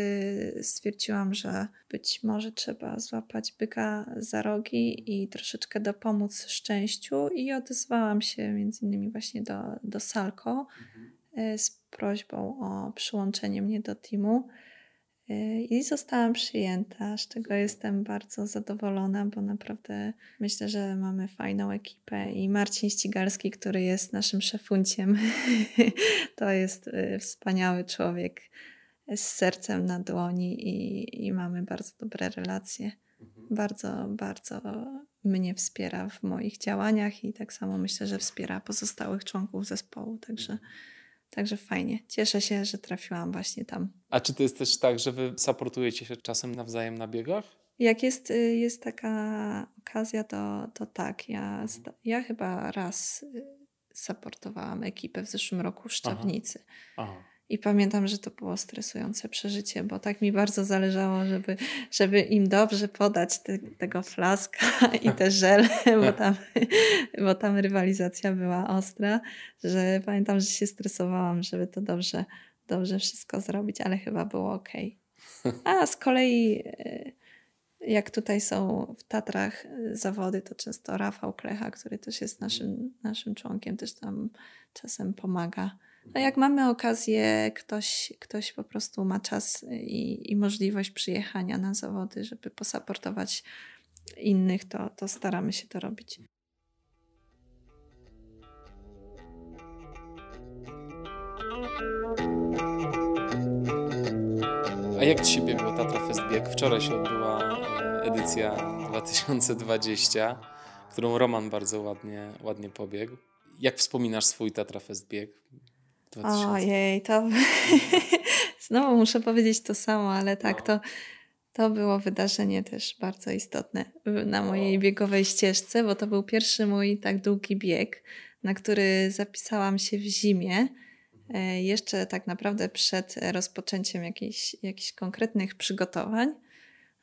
Speaker 2: stwierdziłam, że być może trzeba złapać byka za rogi i troszeczkę dopomóc szczęściu i odezwałam się między innymi właśnie do, do Salko mhm. Y, z prośbą o przyłączenie mnie do teamu. Y, I zostałam przyjęta, z czego jestem bardzo zadowolona, bo naprawdę myślę, że mamy fajną ekipę i Marcin Ścigalski, który jest naszym szefunciem, to jest y, wspaniały człowiek z sercem na dłoni i, i mamy bardzo dobre relacje. Mhm. Bardzo, bardzo mnie wspiera w moich działaniach i tak samo myślę, że wspiera pozostałych członków zespołu, także mhm. Także fajnie. Cieszę się, że trafiłam właśnie tam.
Speaker 1: A czy to jest też tak, że wy supportujecie się czasem nawzajem na biegach?
Speaker 2: Jak jest, y, jest taka okazja, to, to tak. Ja, ja chyba raz y, supportowałam ekipę w zeszłym roku w Szczawnicy. Aha. Aha. I pamiętam, że to było stresujące przeżycie, bo tak mi bardzo zależało, żeby, żeby im dobrze podać te, tego flaska i te żele, bo tam, bo tam rywalizacja była ostra, że pamiętam, że się stresowałam, żeby to dobrze, dobrze wszystko zrobić, ale chyba było ok. A z kolei e, jak tutaj są w Tatrach zawody, to często Rafał Klecha, który też jest naszym, naszym członkiem, też tam czasem pomaga no jak mamy okazję, ktoś, ktoś po prostu ma czas i, i możliwość przyjechania na zawody, żeby posaportować innych, to, to staramy się to robić.
Speaker 1: A jak Ci się biegło Tatra Fest Bieg? Wczoraj się odbyła e, edycja 2020, którą Roman bardzo ładnie, ładnie pobiegł. Jak wspominasz swój Tatra Fest Bieg?
Speaker 2: 2000. Ojej, to znowu muszę powiedzieć to samo, ale tak, no. to, to było wydarzenie też bardzo istotne na mojej biegowej ścieżce, bo to był pierwszy mój tak długi bieg, na który zapisałam się w zimie. E, jeszcze tak naprawdę przed rozpoczęciem jakichś, jakichś konkretnych przygotowań,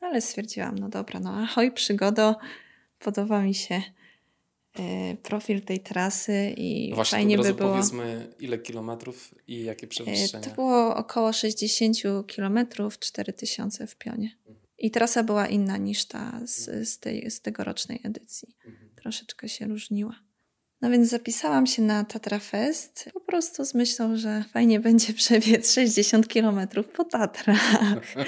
Speaker 2: ale stwierdziłam, no dobra, no ahoj przygodo, podoba mi się profil tej trasy i
Speaker 1: Właśnie,
Speaker 2: fajnie
Speaker 1: by
Speaker 2: było.
Speaker 1: powiedzmy ile kilometrów i jakie przewyższenia?
Speaker 2: To było około 60 kilometrów, 4000 w pionie. I trasa była inna niż ta z, z, tej, z tegorocznej edycji. Mhm. Troszeczkę się różniła. No więc zapisałam się na Tatra Fest po prostu z myślą, że fajnie będzie przebiec 60 kilometrów po Tatrach.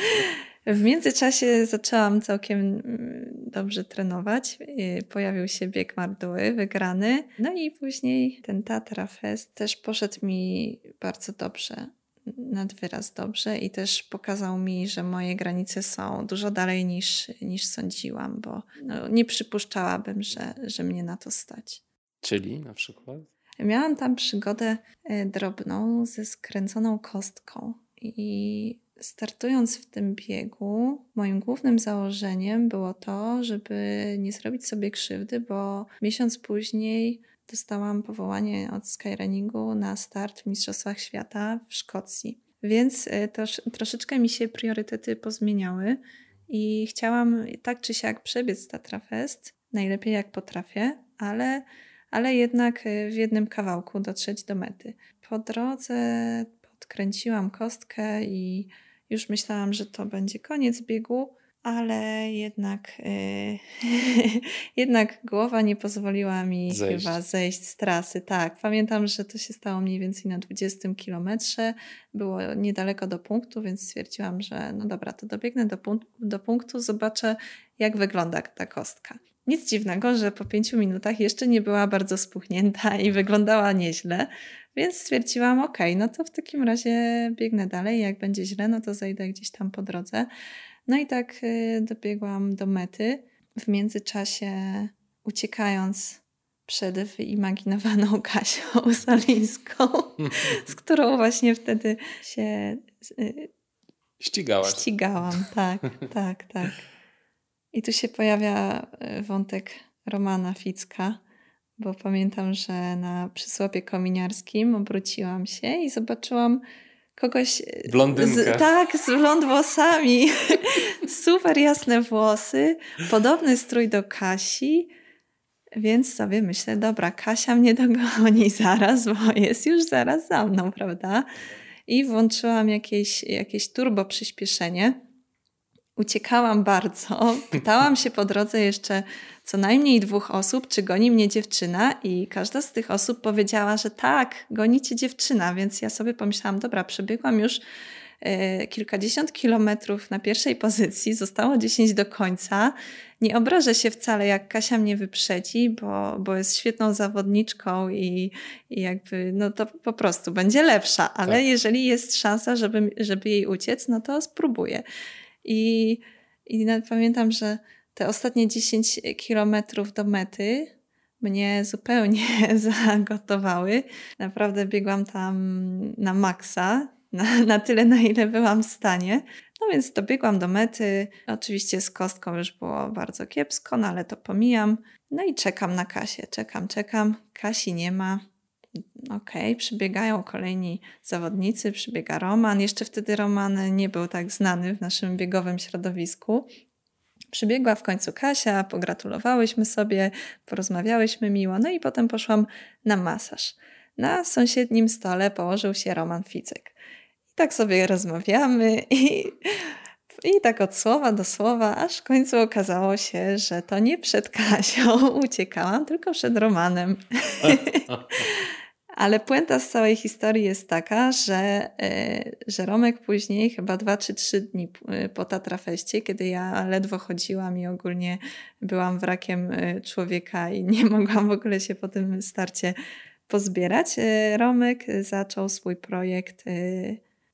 Speaker 2: W międzyczasie zaczęłam całkiem mm, dobrze trenować. Y, pojawił się bieg Marduły, wygrany. No i później ten Tatra Fest też poszedł mi bardzo dobrze, nad wyraz dobrze i też pokazał mi, że moje granice są dużo dalej niż, niż sądziłam, bo no, nie przypuszczałabym, że, że mnie na to stać.
Speaker 1: Czyli na przykład?
Speaker 2: Miałam tam przygodę y, drobną ze skręconą kostką i startując w tym biegu, moim głównym założeniem było to, żeby nie zrobić sobie krzywdy, bo miesiąc później dostałam powołanie od Skyrunningu na start w Mistrzostwach Świata w Szkocji. Więc y, trosz, troszeczkę mi się priorytety pozmieniały i chciałam tak czy siak przebiec Tatra Fest, najlepiej jak potrafię, ale, ale jednak y, w jednym kawałku dotrzeć do mety. Po drodze podkręciłam kostkę i już myślałam, że to będzie koniec biegu, ale jednak, yy, jednak głowa nie pozwoliła mi zejść. chyba zejść z trasy. Tak, pamiętam, że to się stało mniej więcej na 20 kilometrze. Było niedaleko do punktu, więc stwierdziłam, że no dobra, to dobiegnę do, punk do punktu, zobaczę, jak wygląda ta kostka. Nic dziwnego, że po pięciu minutach jeszcze nie była bardzo spuchnięta i wyglądała nieźle, więc stwierdziłam, ok, no to w takim razie biegnę dalej. Jak będzie źle, no to zejdę gdzieś tam po drodze. No i tak y, dobiegłam do mety. W międzyczasie uciekając przed wyimaginowaną Kasią Solińską, z którą właśnie wtedy się
Speaker 1: y, Ścigałaś.
Speaker 2: Ścigałam, tak, tak, tak. I tu się pojawia y, wątek Romana Ficka, bo pamiętam, że na przysłopie kominiarskim obróciłam się i zobaczyłam kogoś.
Speaker 1: E, Blondynkę.
Speaker 2: Z, tak, z blond włosami. Super jasne włosy, podobny strój do Kasi. Więc sobie myślę, dobra, Kasia mnie dogoni zaraz, bo jest już zaraz za mną, prawda? I włączyłam jakieś, jakieś turbo przyspieszenie. Uciekałam bardzo. Pytałam się po drodze jeszcze co najmniej dwóch osób, czy goni mnie dziewczyna, i każda z tych osób powiedziała, że tak, goni cię dziewczyna, więc ja sobie pomyślałam, dobra, przebiegłam już e, kilkadziesiąt kilometrów na pierwszej pozycji, zostało dziesięć do końca. Nie obrażę się wcale, jak Kasia mnie wyprzedzi, bo, bo jest świetną zawodniczką i, i jakby, no to po prostu będzie lepsza, ale tak. jeżeli jest szansa, żeby, żeby jej uciec, no to spróbuję. I, i pamiętam, że te ostatnie 10 kilometrów do mety mnie zupełnie zagotowały. Naprawdę biegłam tam na maksa, na, na tyle, na ile byłam w stanie. No więc dobiegłam do mety. Oczywiście z kostką już było bardzo kiepsko, no ale to pomijam. No i czekam na Kasię. Czekam, czekam. Kasi nie ma. okej, okay, przybiegają kolejni zawodnicy, przybiega Roman. Jeszcze wtedy Roman nie był tak znany w naszym biegowym środowisku. Przybiegła w końcu Kasia, pogratulowałyśmy sobie, porozmawiałyśmy miło, no i potem poszłam na masaż. Na sąsiednim stole położył się Roman Ficek. I tak sobie rozmawiamy i, i tak od słowa do słowa, aż w końcu okazało się, że to nie przed Kasią uciekałam, tylko przed Romanem. Ale puenta z całej historii jest taka, że, e, że Romek później, chyba dwa czy trzy dni e, po Tatrafeście, kiedy ja ledwo chodziłam i ogólnie byłam wrakiem e, człowieka i nie mogłam w ogóle się po tym starcie pozbierać, Romek zaczął swój projekt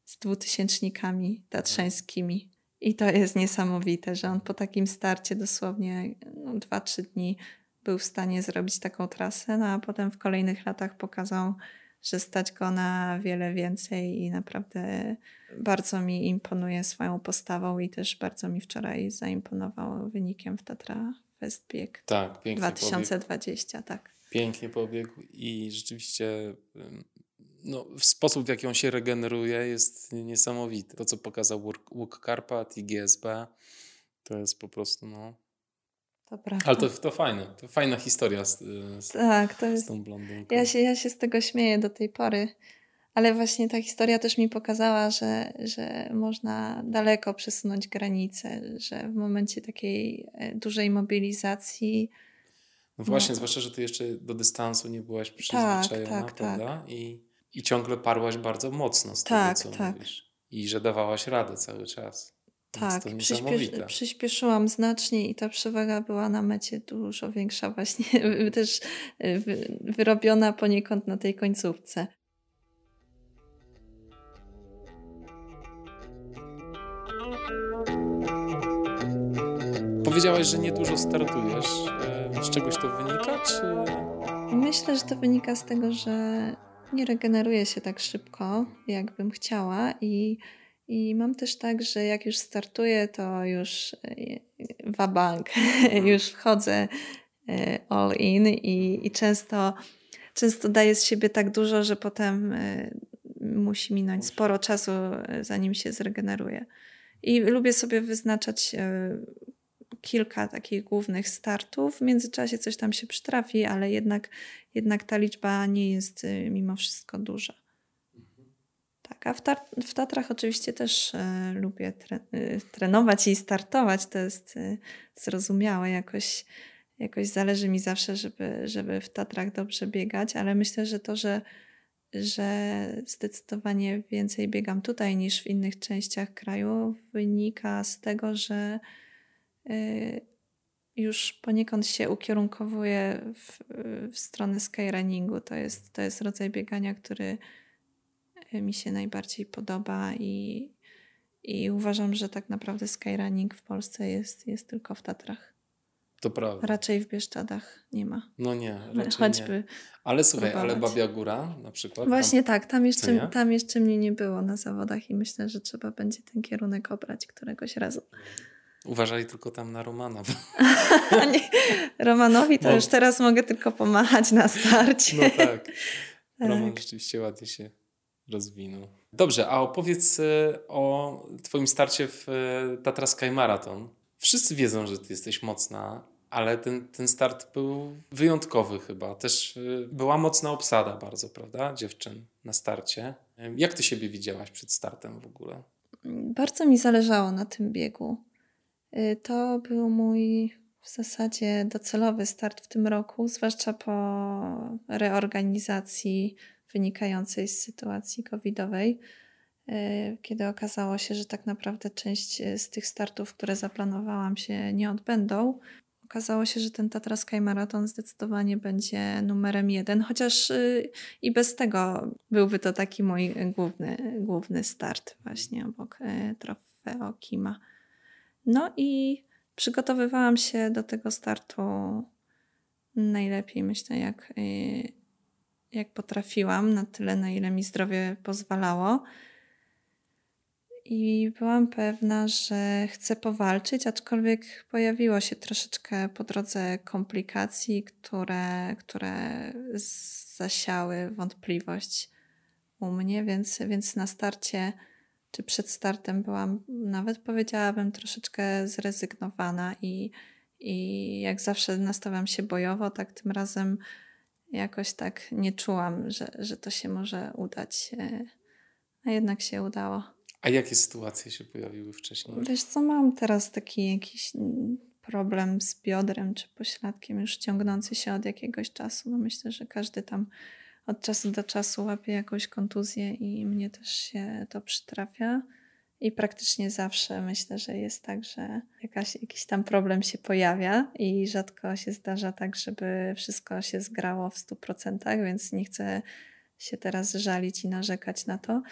Speaker 2: z dwutysięcznikami tatrzańskimi. I to jest niesamowite, że on po takim starcie dosłownie no, 2-3 dni był w stanie zrobić taką trasę, no a potem w kolejnych latach pokazał, że stać go na wiele więcej i naprawdę bardzo mi imponuje swoją postawą i też bardzo mi wczoraj zaimponował wynikiem w Tatra Fest Bieg
Speaker 1: tak,
Speaker 2: 2020. Pobiegł. Tak.
Speaker 1: Pięknie pobiegł i rzeczywiście no, sposób, w jaki on się regeneruje jest niesamowity. To, co pokazał Łuk Karpat i GSB, to jest po prostu no,
Speaker 2: to prawda.
Speaker 1: Ale to, to fajne, to fajna historia z, z,
Speaker 2: tak, to jest,
Speaker 1: z tą blondynką.
Speaker 2: Ja się, ja się z tego śmieję do tej pory, ale właśnie ta historia też mi pokazała, że, że można daleko przesunąć granice, że w momencie takiej e, dużej mobilizacji.
Speaker 1: No właśnie, no. zwłaszcza, że ty jeszcze do dystansu nie byłaś przyzwyczajona, tak, tak, prawda? Tak. I, I ciągle parłaś bardzo mocno z tak, tego, co tak. mówisz. I że dawałaś radę cały czas.
Speaker 2: Tak, przyspiesz, przyspieszyłam znacznie i ta przewaga była na mecie dużo większa, właśnie też e, wyrobiona poniekąd na tej końcówce.
Speaker 1: Powiedziałaś, że niedużo startujesz. E, z czegoś to wynika? Czy...
Speaker 2: Myślę, że to wynika z tego, że nie regeneruję się tak szybko, jakbym chciała i i mam też tak, że jak już startuję, to już e, wabank, już wchodzę e, all in i, i często, często daję z siebie tak dużo, że potem e, musi minąć sporo czasu, zanim się zregeneruje. I lubię sobie wyznaczać kilka takich głównych startów. W międzyczasie coś tam się przytrafi, ale jednak, jednak ta liczba nie jest mimo wszystko duża. Tak, w, w Tatrach oczywiście też e, lubię tre e, trenować i startować. To jest e, zrozumiałe. Jakoś, jakoś zależy mi zawsze, żeby, żeby w Tatrach dobrze biegać, ale myślę, że to, że, że zdecydowanie więcej biegam tutaj niż w innych częściach kraju, wynika z tego, że już poniekąd się ukierunkowuję w, w stronę skyrunningu. To jest, to jest rodzaj biegania, który mi się najbardziej podoba i, i uważam, że tak naprawdę skyrunning w Polsce jest, jest tylko w Tatrach.
Speaker 1: To prawda.
Speaker 2: Raczej w Bieszczadach nie ma.
Speaker 1: No nie, raczej Choćby nie. Ale słuchaj, próbować. ale Babia Góra na przykład?
Speaker 2: Właśnie tam, tak, tam jeszcze, tam jeszcze mnie nie było na zawodach i myślę, że trzeba będzie ten kierunek obrać któregoś razu.
Speaker 1: Uważali tylko tam na Romana.
Speaker 2: Romanowi to no. już teraz mogę tylko pomachać na starcie.
Speaker 1: No tak. Roman tak. rzeczywiście ładnie się rozwinął. Dobrze, a opowiedz e, o Twoim starcie w e, Tatra Sky Marathon. Wszyscy wiedzą, że Ty jesteś mocna, ale ten, ten start był wyjątkowy chyba. Też e, była mocna obsada bardzo, prawda? Dziewczyn na starcie. Jak Ty siebie widziałaś przed startem w ogóle?
Speaker 2: Bardzo mi zależało na tym biegu. To był mój w zasadzie docelowy start w tym roku, zwłaszcza po reorganizacji wynikającej z sytuacji covidowej, e, kiedy okazało się, że tak naprawdę część e, z tych startów, które zaplanowałam się nie odbędą. Okazało się, że ten Tatra Sky Marathon zdecydowanie będzie numerem jeden, chociaż e, i bez tego byłby to taki mój główny, główny start właśnie obok trofeo Kima. No i przygotowywałam się do tego startu najlepiej, myślę, jak jak potrafiłam, na tyle, na ile mi zdrowie pozwalało. i byłam pewna, że chcę powalczyć, aczkolwiek pojawiło się troszeczkę po drodze komplikacji, które, które zasiały wątpliwość u mnie, więc, więc na starcie czy przed startem byłam, nawet powiedziałabym, troszeczkę zrezygnowana i, i jak zawsze nastawiam się bojowo, tak tym razem jakoś tak nie czułam, że, że to się może udać, e, a jednak się udało.
Speaker 1: A jakie sytuacje się pojawiły wcześniej?
Speaker 2: Wiesz co, mam teraz taki jakiś problem z biodrem czy pośladkiem już ciągnący się od jakiegoś czasu. No myślę, że każdy tam od czasu do czasu łapie jakąś kontuzję i mnie też się to przytrafia. I praktycznie zawsze myślę, że jest tak, że jakaś, jakiś tam problem się pojawia i rzadko się zdarza tak, żeby wszystko się zgrało w 100%, więc nie chcę się teraz żalić i narzekać na to.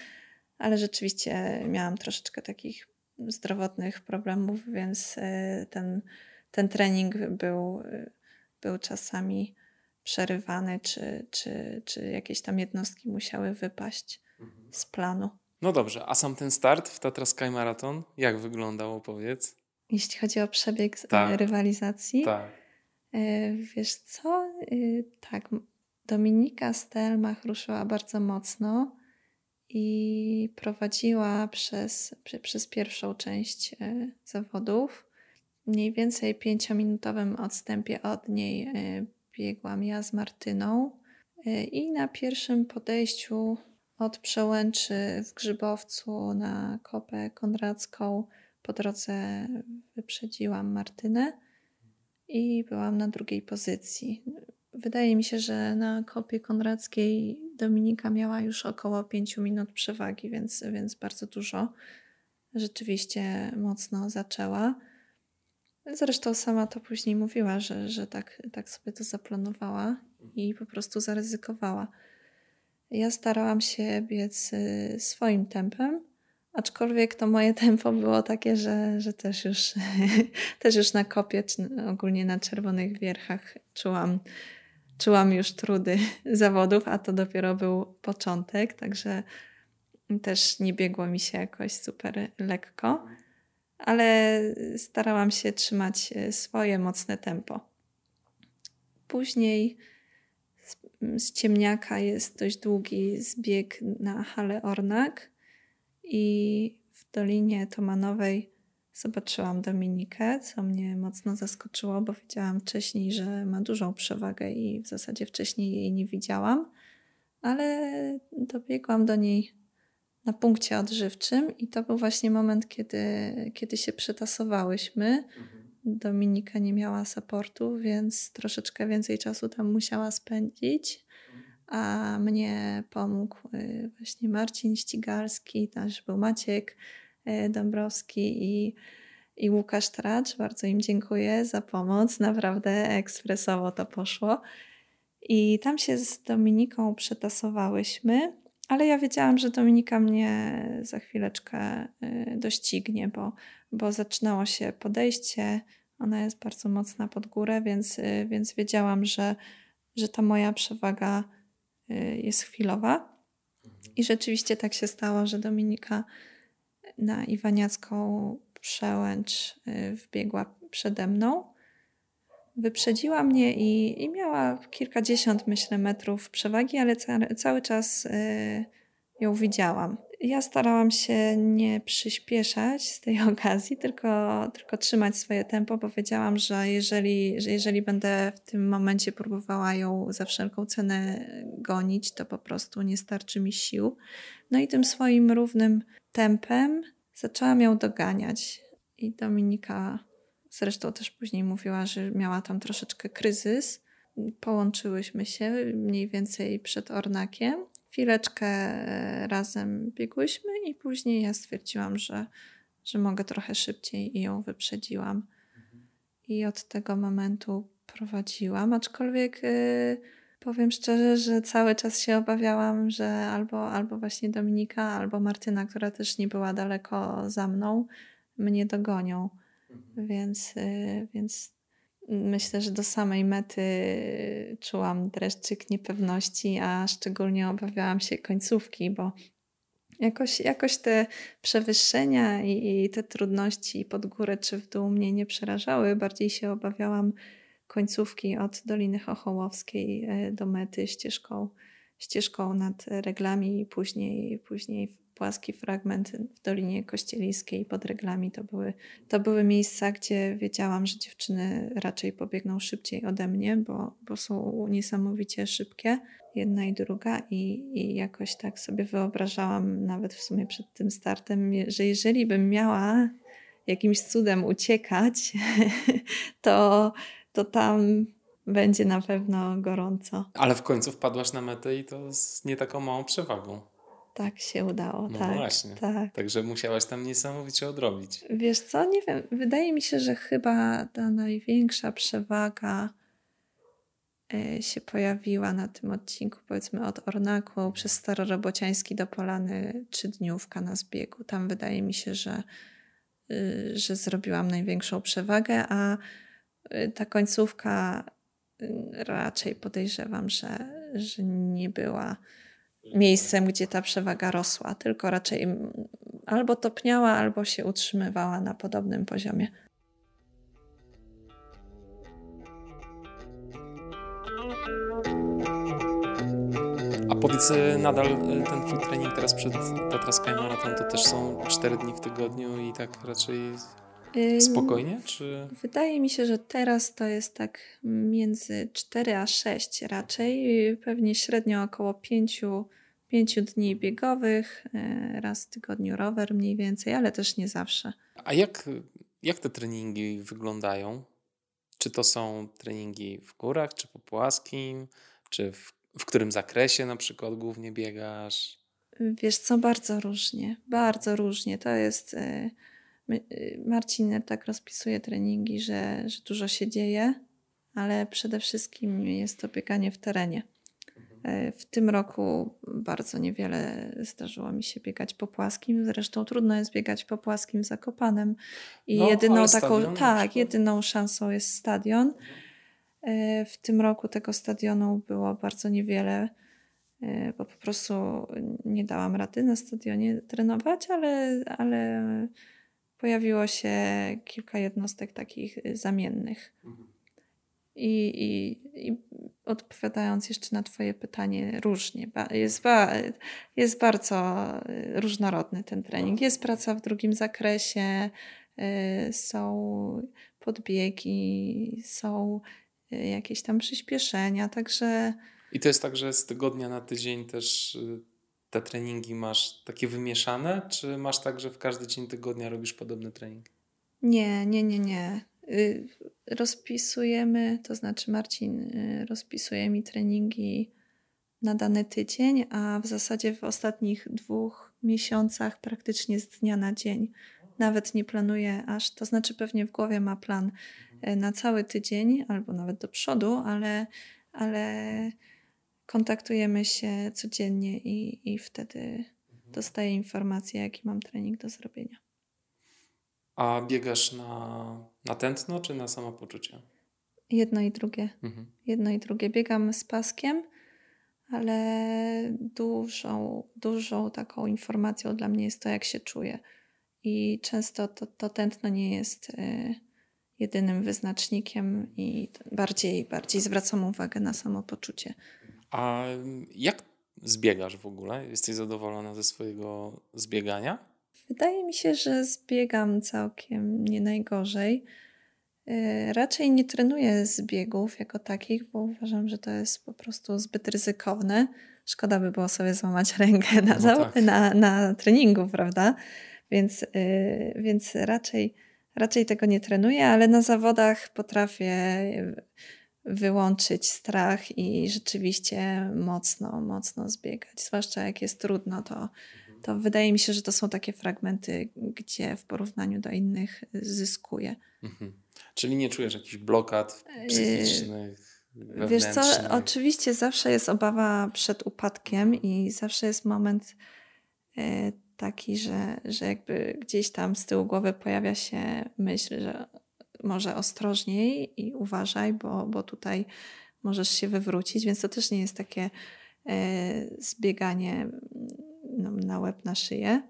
Speaker 2: Ale rzeczywiście miałam troszeczkę takich zdrowotnych problemów, więc y, ten, ten trening był, był czasami przerywany, czy, czy, czy jakieś tam jednostki musiały wypaść mhm. z planu.
Speaker 1: No dobrze, a sam ten start w Tatra Sky Marathon, jak wyglądał, powiedz?
Speaker 2: Jeśli chodzi o przebieg tak. rywalizacji?
Speaker 1: Tak.
Speaker 2: E, wiesz co? E, tak, Dominika Stelmach ruszyła bardzo mocno i prowadziła przez, przez pierwszą część e, zawodów. Mniej więcej pięciominutowym odstępie od niej biegłam ja z Martyną i na pierwszym podejściu od przełęczy w Grzybowcu na Kopę Konradzką po drodze wyprzedziłam Martynę i byłam na drugiej pozycji. Wydaje mi się, że na Kopie Konradzkiej Dominika miała już około 5 minut przewagi, więc, więc bardzo dużo. Rzeczywiście mocno zaczęła. Zresztą sama to później mówiła, że, że tak, tak sobie to zaplanowała i po prostu zaryzykowała. Ja starałam się biec y, swoim tempem, aczkolwiek to moje tempo było takie, że, że też, już, też już na kopie, czy ogólnie na czerwonych wierchach czułam, czułam już trudy zawodów, a to dopiero był początek, także też nie biegło mi się jakoś super lekko ale starałam się trzymać e, swoje mocne tempo. Później z, ciemniaka jest dość długi zbieg na Hale Ornak i w Dolinie Tomanowej zobaczyłam Dominikę, co mnie mocno zaskoczyło, bo wiedziałam wcześniej, że ma dużą przewagę i w zasadzie wcześniej jej nie widziałam, ale dobiegłam do niej na punkcie odżywczym i to był właśnie moment, kiedy, kiedy się przetasowałyśmy. Mhm. Dominika nie miała supportu, więc troszeczkę więcej czasu tam musiała spędzić, a mnie pomógł y, właśnie Marcin Ścigalski, też był Maciek y, Dąbrowski i, i Łukasz Tracz. Bardzo im dziękuję za pomoc, naprawdę ekspresowo to poszło. I tam się z Dominiką przetasowałyśmy. Ale ja wiedziałam, że Dominika mnie za chwileczkę y, doścignie, bo, bo zaczynało się podejście. Ona jest bardzo mocna pod górę, więc, y, więc wiedziałam, że, że ta moja przewaga y, jest chwilowa. I rzeczywiście tak się stało, że Dominika na Iwaniacką przełęcz wbiegła przede mną wyprzedziła mnie i, i miała kilkadziesiąt, myślę, metrów przewagi, ale ca cały czas y, ją widziałam. Ja starałam się nie przyspieszać z tej okazji, tylko, tylko trzymać swoje tempo, bo wiedziałam, że jeżeli, że jeżeli będę w tym momencie próbowała ją za wszelką cenę gonić, to po prostu nie starczy mi sił. No i tym swoim równym tempem zaczęłam ją doganiać. I Dominika Zresztą też później mówiła, że miała tam troszeczkę kryzys. Połączyłyśmy się mniej więcej przed Ornakiem. Chwileczkę e, razem biegłyśmy i później ja stwierdziłam, że, że mogę trochę szybciej i ją wyprzedziłam. I od tego momentu prowadziłam, aczkolwiek yy, powiem szczerze, że cały czas się obawiałam, że albo, albo właśnie Dominika, albo Martyna, która też nie była daleko za mną, mnie dogonią. Mhm. Więc, y, więc myślę, że do samej mety czułam dreszczyk niepewności, a szczególnie obawiałam się końcówki, bo Jakoś, jakoś te przewyższenia i, i te trudności pod górę czy w dół mnie nie przerażały. Bardziej się obawiałam końcówki od Doliny Chochołowskiej e, do mety ścieżką, ścieżką nad reglami i później, później płaski fragment w Dolinie Kościeliskiej pod reglami. To były, to były miejsca, gdzie wiedziałam, że dziewczyny raczej pobiegną szybciej ode mnie, bo, bo są niesamowicie szybkie, jedna i druga, i, i jakoś tak sobie wyobrażałam, nawet w sumie przed tym startem, że jeżeli bym miała jakimś cudem uciekać, to, to tam będzie na pewno gorąco.
Speaker 1: Ale w końcu wpadłaś na metę i to z nie taką małą przewagą.
Speaker 2: Tak się udało,
Speaker 1: no
Speaker 2: tak.
Speaker 1: właśnie.
Speaker 2: Tak.
Speaker 1: Także musiałaś tam niesamowicie odrobić.
Speaker 2: Wiesz co, nie wiem, wydaje mi się, że chyba ta największa przewaga e, się pojawiła na tym odcinku, powiedzmy od Ornaku przez Starorobociański do Polany trzydniówka na zbiegu. Tam wydaje mi się, że, y, że zrobiłam największą przewagę, a y, ta końcówka y, raczej podejrzewam, że, że nie była miejscem, gdzie ta przewaga rosła, tylko raczej albo topniała, albo się utrzymywała na podobnym poziomie.
Speaker 1: A powiedz, y, nadal y, ten trening teraz przed Tatra Sky Marathon to też są 4 dni w tygodniu i tak raczej spokojnie? Czy...
Speaker 2: Wydaje mi się, że teraz to jest tak między 4 a 6 raczej. Pewnie średnio około 5 pięciu dni biegowych, e, raz w tygodniu rower mniej więcej, ale też nie zawsze.
Speaker 1: A jak, jak te treningi wyglądają? Czy to są treningi w górach, czy po płaskim, czy w, w którym zakresie na przykład głównie biegasz?
Speaker 2: Wiesz co, bardzo różnie, bardzo różnie. To jest... E, Marcin tak rozpisuje treningi, że, że dużo się dzieje, ale przede wszystkim jest to bieganie w terenie. E, w tym roku bardzo niewiele zdarzyło mi się biegać po płaskim. Zresztą trudno jest biegać po płaskim zakopanem. I no, jedyną taką, tak, jedyną szansą jest stadion. E, w tym roku tego stadionu było bardzo niewiele, bo po prostu nie dałam rady na stadionie trenować, ale, ale pojawiło się kilka jednostek takich zamiennych. Mhm. I, i, i odpowiadając jeszcze na Twoje pytanie, różnie. Jest, ba, jest bardzo y, różnorodny ten trening. Jest praca w drugim zakresie, y, są podbiegi, są y, jakieś tam przyspieszenia, także.
Speaker 1: I to jest tak, że z tygodnia na tydzień też te treningi masz takie wymieszane, czy masz tak, że w każdy dzień tygodnia robisz podobny trening?
Speaker 2: Nie, nie, nie, nie. Y, rozpisujemy, to znaczy Marcin y, rozpisuje mi treningi na dany tydzień, a w zasadzie w ostatnich dwóch miesiącach praktycznie z dnia na dzień. Nawet nie planuję aż, to znaczy pewnie w głowie ma plan y, na cały tydzień albo nawet do przodu, ale, ale kontaktujemy się codziennie i, i wtedy dostaję informację, jaki mam trening do zrobienia.
Speaker 1: A biegasz na, na tętno czy na samopoczucie?
Speaker 2: Jedno i drugie. Mhm. Jedno i drugie. Biegam z paskiem, ale dużą, dużą taką informacją dla mnie jest to, jak się czuję. I często to, to tętno nie jest y, jedynym wyznacznikiem i bardziej, bardziej zwracam uwagę na samopoczucie.
Speaker 1: A jak zbiegasz w ogóle? Jesteś zadowolona ze swojego zbiegania?
Speaker 2: Wydaje mi się, że zbiegam całkiem nie najgorzej. Y, raczej nie trenuję zbiegów jako takich, bo uważam, że to jest po prostu zbyt ryzykowne. Szkoda by było sobie złamać rękę na, no tak. na, na treningu, prawda? Więc, yy, więc raczej, raczej tego nie trenuję, ale na zawodach potrafię wyłączyć strach i rzeczywiście mocno, mocno zbiegać. Zwłaszcza jak jest trudno, to to wydaje mi się, że to są takie fragmenty, gdzie w porównaniu do innych zyskuję. Mhm.
Speaker 1: Czyli nie czujesz jakichś blokad yy, psychicznych?
Speaker 2: Wiesz co, oczywiście zawsze jest obawa przed upadkiem i zawsze jest moment yy, taki, że, że jakby gdzieś tam z tyłu głowy pojawia się myśl, że może ostrożniej i uważaj, bo, bo tutaj możesz się wywrócić, więc to też nie jest takie yy, zbieganie no, na łeb, na szyję.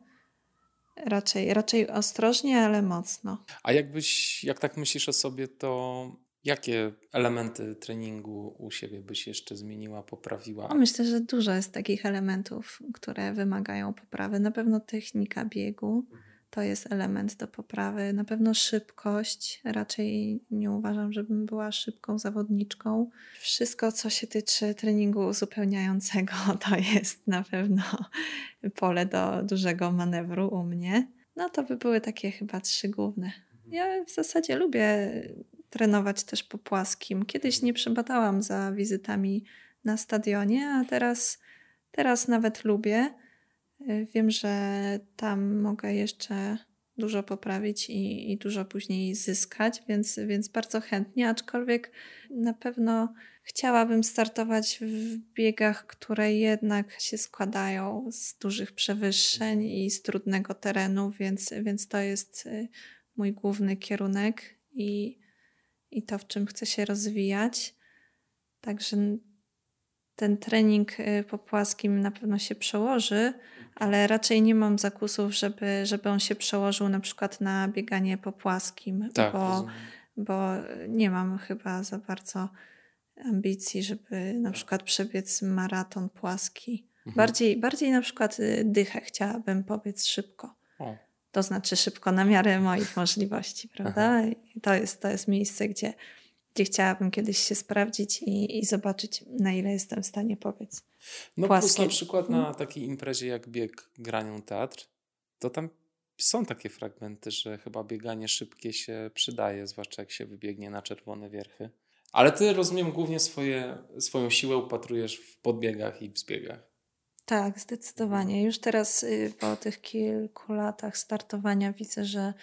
Speaker 2: Raczej, raczej ostrożnie, ale mocno.
Speaker 1: A jakbyś, jak tak myślisz o sobie, to jakie elementy treningu u siebie byś jeszcze zmieniła, poprawiła?
Speaker 2: No, myślę, że dużo jest takich elementów, które wymagają poprawy. Na pewno technika biegu to jest element do poprawy. Na pewno szybkość. Raczej nie uważam, żebym była szybką zawodniczką. Wszystko, co się tyczy treningu uzupełniającego, to jest na pewno pole do dużego manewru u mnie. No to by były takie chyba trzy główne. Ja w zasadzie lubię trenować też po płaskim. Kiedyś nie przebadałam za wizytami na stadionie, a teraz, teraz nawet lubię. Wiem, że tam mogę jeszcze dużo poprawić i, i dużo później zyskać, więc, więc bardzo chętnie, aczkolwiek na pewno chciałabym startować w biegach, które jednak się składają z dużych przewyższeń i z trudnego terenu, więc, więc to jest y, mój główny kierunek i, i to, w czym chcę się rozwijać. Także ten trening y, po płaskim na pewno się przełoży, ale raczej nie mam zakusów, żeby, żeby on się przełożył na przykład na bieganie po płaskim,
Speaker 1: tak,
Speaker 2: bo, bo nie mam chyba za bardzo ambicji, żeby na przykład przebiec maraton płaski. Mhm. Bardziej, bardziej na przykład y, dychę chciałabym pobiec szybko. O. To znaczy szybko na miarę moich możliwości, prawda? I to jest, to jest miejsce, gdzie, gdzie chciałabym kiedyś się sprawdzić i, i zobaczyć, na ile jestem w stanie powiedz.
Speaker 1: No płaskie. plus na przykład na mhm. takiej imprezie jak bieg Granią Teatr, to tam są takie fragmenty, że chyba bieganie szybkie się przydaje, zwłaszcza jak się wybiegnie na czerwone wierchy. Ale ty, rozumiem, głównie swoje, swoją siłę upatrujesz w podbiegach i w zbiegach.
Speaker 2: Tak, zdecydowanie. Już teraz y, po tych kilku latach startowania widzę, że,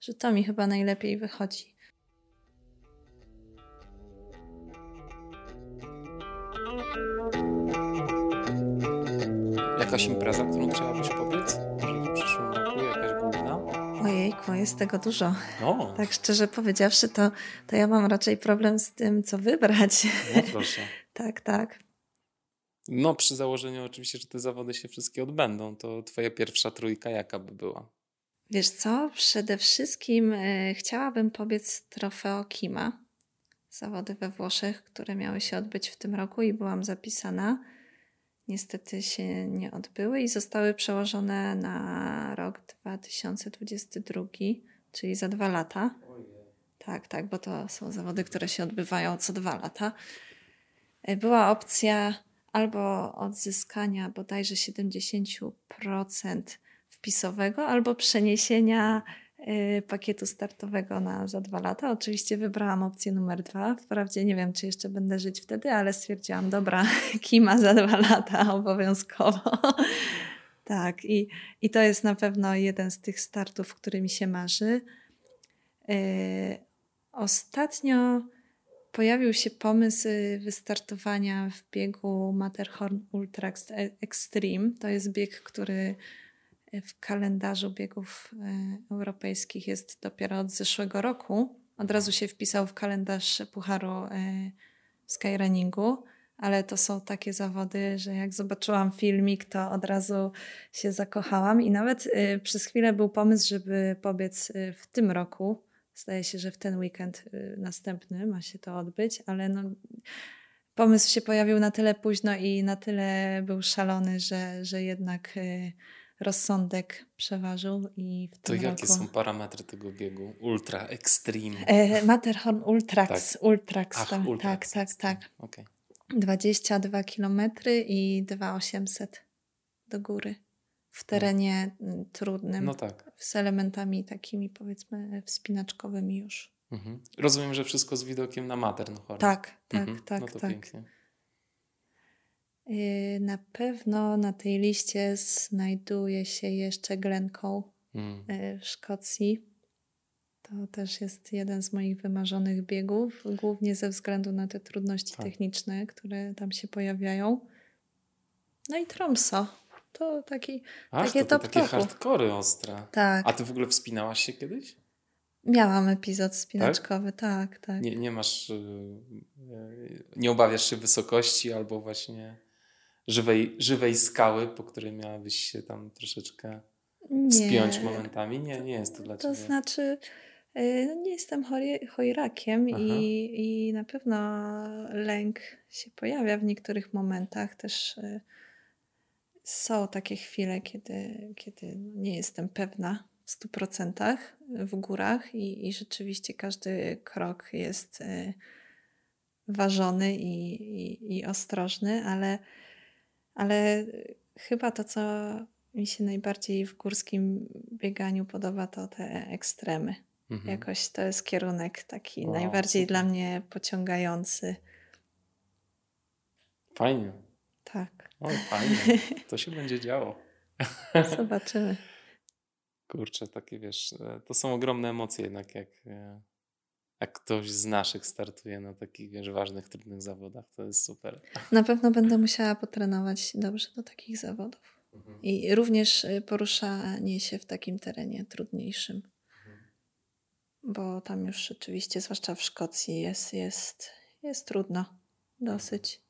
Speaker 2: że to mi chyba najlepiej wychodzi.
Speaker 1: Jakaś impreza, którą chciałabyś pobiec? Może w przyszłym roku jakaś główna?
Speaker 2: Ojejku, jest tego dużo. No. Tak szczerze powiedziawszy, to, to ja mam raczej problem z tym, co wybrać.
Speaker 1: No proszę.
Speaker 2: tak, tak.
Speaker 1: No, przy założeniu oczywiście, że te zawody się wszystkie odbędą, to twoja pierwsza trójka jaka by była?
Speaker 2: Wiesz co, przede wszystkim y, chciałabym pobiec trofeo Kima. Zawody we Włoszech, które miały się odbyć w tym roku i byłam zapisana. Niestety się nie odbyły i zostały przełożone na rok 2022, czyli za dwa lata. Tak, tak, bo to są zawody, które się odbywają co dwa lata. Y, była opcja albo odzyskania bodajże 70% wpisowego, albo przeniesienia pakietu startowego na za dwa lata. Oczywiście wybrałam opcję numer dwa. Wprawdzie nie wiem, czy jeszcze będę żyć wtedy, ale stwierdziłam, dobra, Kima za dwa lata obowiązkowo. tak, i, i to jest na pewno jeden z tych startów, który mi się marzy. Yy, ostatnio pojawił się pomysł y, wystartowania w biegu Matterhorn Ultra Extreme. To jest bieg, który w kalendarzu biegów y, europejskich jest dopiero od zeszłego roku. Od razu się wpisał w kalendarz Pucharu y, Skyrunningu, ale to są takie zawody, że jak zobaczyłam filmik, to od razu się zakochałam i nawet przez chwilę był pomysł, żeby pobiec w tym roku Zdaje się, że w ten weekend następny ma się to odbyć, ale no, pomysł się pojawił na tyle późno i na tyle był szalony, że, że jednak rozsądek przeważył i w
Speaker 1: To jakie
Speaker 2: roku...
Speaker 1: są parametry tego biegu? Ultra, extreme?
Speaker 2: E, Matterhorn Ultrax.
Speaker 1: Tak.
Speaker 2: Ultrax,
Speaker 1: Ach,
Speaker 2: tam,
Speaker 1: Ultrax.
Speaker 2: tak, tak, tak.
Speaker 1: Okay.
Speaker 2: 22 km i 2800 do góry w terenie mm, trudnym.
Speaker 1: No tak.
Speaker 2: Z elementami takimi powiedzmy wspinaczkowymi już.
Speaker 1: Mhm. Rozumiem, że wszystko z widokiem na Matterhorn.
Speaker 2: Tak, tak,
Speaker 1: mhm.
Speaker 2: tak.
Speaker 1: No to
Speaker 2: tak.
Speaker 1: pięknie.
Speaker 2: Y, na pewno na tej liście znajduje się jeszcze Glencoe mm. w Szkocji. To też jest jeden z moich wymarzonych biegów, głównie ze względu na te trudności tak. techniczne, które tam się pojawiają. No i Tromso. To taki,
Speaker 1: Aż,
Speaker 2: takie
Speaker 1: to,
Speaker 2: top
Speaker 1: takie hardkory ostre.
Speaker 2: Tak.
Speaker 1: A ty w ogóle wspinałaś się kiedyś?
Speaker 2: Miałam epizod spinaczkowy, tak, tak. tak.
Speaker 1: Nie, nie masz, y, y, nie obawiasz się wysokości albo właśnie żywej, żywej skały, po której miałabyś się tam troszeczkę
Speaker 2: Nie.
Speaker 1: spiąć momentami? Nie, nie jest to dla
Speaker 2: To
Speaker 1: ciebie.
Speaker 2: znaczy, y, no nie jestem choj- chojrakiem i, i na pewno lęk się pojawia w niektórych momentach. Też y, są takie chwile, kiedy, kiedy nie jestem pewna w 100% w górach i, i rzeczywiście każdy krok jest y, ważony i, i, i ostrożny, ale, ale chyba to, co mi się najbardziej w górskim bieganiu podoba, to te ekstremy.
Speaker 1: Mhm.
Speaker 2: Jakoś to jest kierunek taki
Speaker 1: Wow,
Speaker 2: najbardziej
Speaker 1: super.
Speaker 2: dla mnie pociągający.
Speaker 1: Fajnie.
Speaker 2: Tak,
Speaker 1: Oj, fajnie. To się będzie działo.
Speaker 2: zobaczymy.
Speaker 1: Kurczę, takie wiesz, e, to są ogromne emocje jednak jak, jak ktoś z naszych startuje na takich wiesz, ważnych, trudnych zawodach. To jest super.
Speaker 2: Na pewno będę musiała potrenować dobrze do takich zawodów.
Speaker 1: Mhm.
Speaker 2: I również y, poruszanie się w takim terenie trudniejszym. Bo tam już rzeczywiście, zwłaszcza w Szkocji, jest, jest, jest trudno dosyć.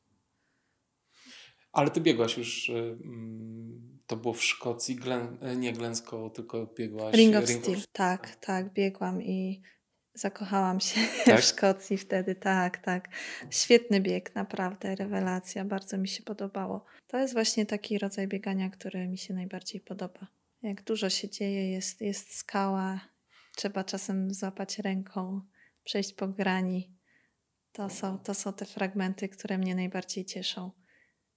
Speaker 1: Ale ty biegłaś już, y, mm, to było w Szkocji, Glen, e, nie Glencoe, tylko biegłaś...
Speaker 2: Ring of
Speaker 1: Ring
Speaker 2: Steel, tak, tak, biegłam i zakochałam się
Speaker 1: Tak?
Speaker 2: w Szkocji wtedy, tak, tak. Świetny bieg, naprawdę, rewelacja, bardzo mi się podobało. To jest właśnie taki rodzaj biegania, który mi się najbardziej podoba. Jak dużo się dzieje, jest, jest skała, trzeba czasem złapać ręką, przejść po grani. To są, to są te fragmenty, które mnie najbardziej cieszą.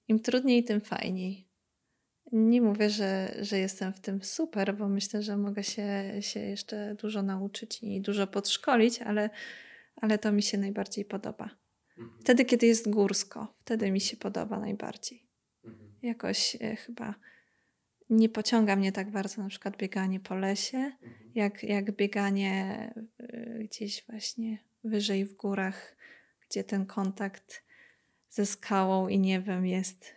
Speaker 2: Im trudniej, tym fajniej. Nie mówię, że, że jestem w tym super, bo myślę, że mogę się, się jeszcze dużo nauczyć i dużo podszkolić, ale, ale to mi się najbardziej podoba.
Speaker 1: Mhm.
Speaker 2: Wtedy, kiedy jest górsko, wtedy mi się podoba najbardziej.
Speaker 1: Mhm.
Speaker 2: Jakoś e, chyba nie pociąga mnie tak bardzo na przykład bieganie po lesie,
Speaker 1: Mhm.
Speaker 2: jak, jak bieganie e, gdzieś właśnie wyżej w górach, gdzie ten kontakt ze skałą i niebem jest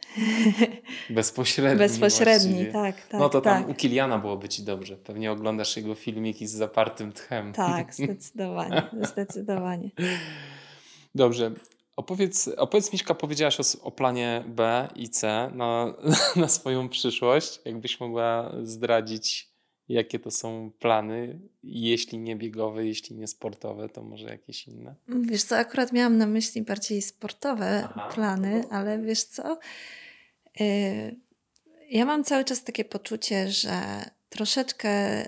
Speaker 1: Bezpośredni
Speaker 2: bezpośredni.
Speaker 1: właściwie.
Speaker 2: Tak, tak.
Speaker 1: no to tam
Speaker 2: tak.
Speaker 1: u Kiliana byłoby ci dobrze. Pewnie oglądasz jego filmiki z zapartym tchem.
Speaker 2: Tak, zdecydowanie, zdecydowanie.
Speaker 1: Dobrze. Opowiedz, opowiedz Miśka, powiedziałaś o, o planie B i C na, na swoją przyszłość. Jakbyś mogła zdradzić, jakie to są plany, jeśli nie biegowe, jeśli nie sportowe, to może jakieś inne?
Speaker 2: Wiesz co, akurat miałam na myśli bardziej sportowe
Speaker 1: Aha,
Speaker 2: plany,
Speaker 1: to-
Speaker 2: ale wiesz co? y, Ja mam cały czas takie poczucie, że troszeczkę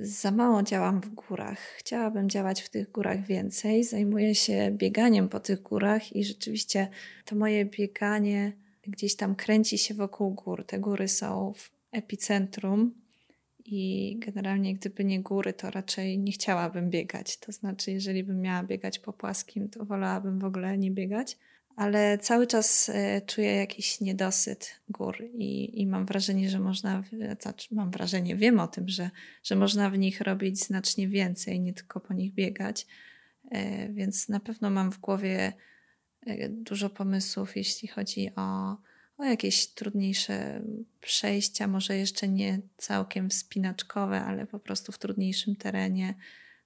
Speaker 2: za mało działam w górach. Chciałabym działać w tych górach więcej. Zajmuję się bieganiem po tych górach i rzeczywiście to moje bieganie gdzieś tam kręci się wokół gór. Te góry są w epicentrum i generalnie gdyby nie góry, to raczej nie chciałabym biegać. To znaczy, jeżeli bym miała biegać po płaskim, to wolałabym w ogóle nie biegać. Ale cały czas e, czuję jakiś niedosyt gór i, i mam wrażenie, że można, znaczy mam wrażenie, wiem o tym, że, że można w nich robić znacznie więcej, nie tylko po nich biegać. E, Więc na pewno mam w głowie e, dużo pomysłów, jeśli chodzi o, o jakieś trudniejsze przejścia, może jeszcze nie całkiem wspinaczkowe, ale po prostu w trudniejszym terenie.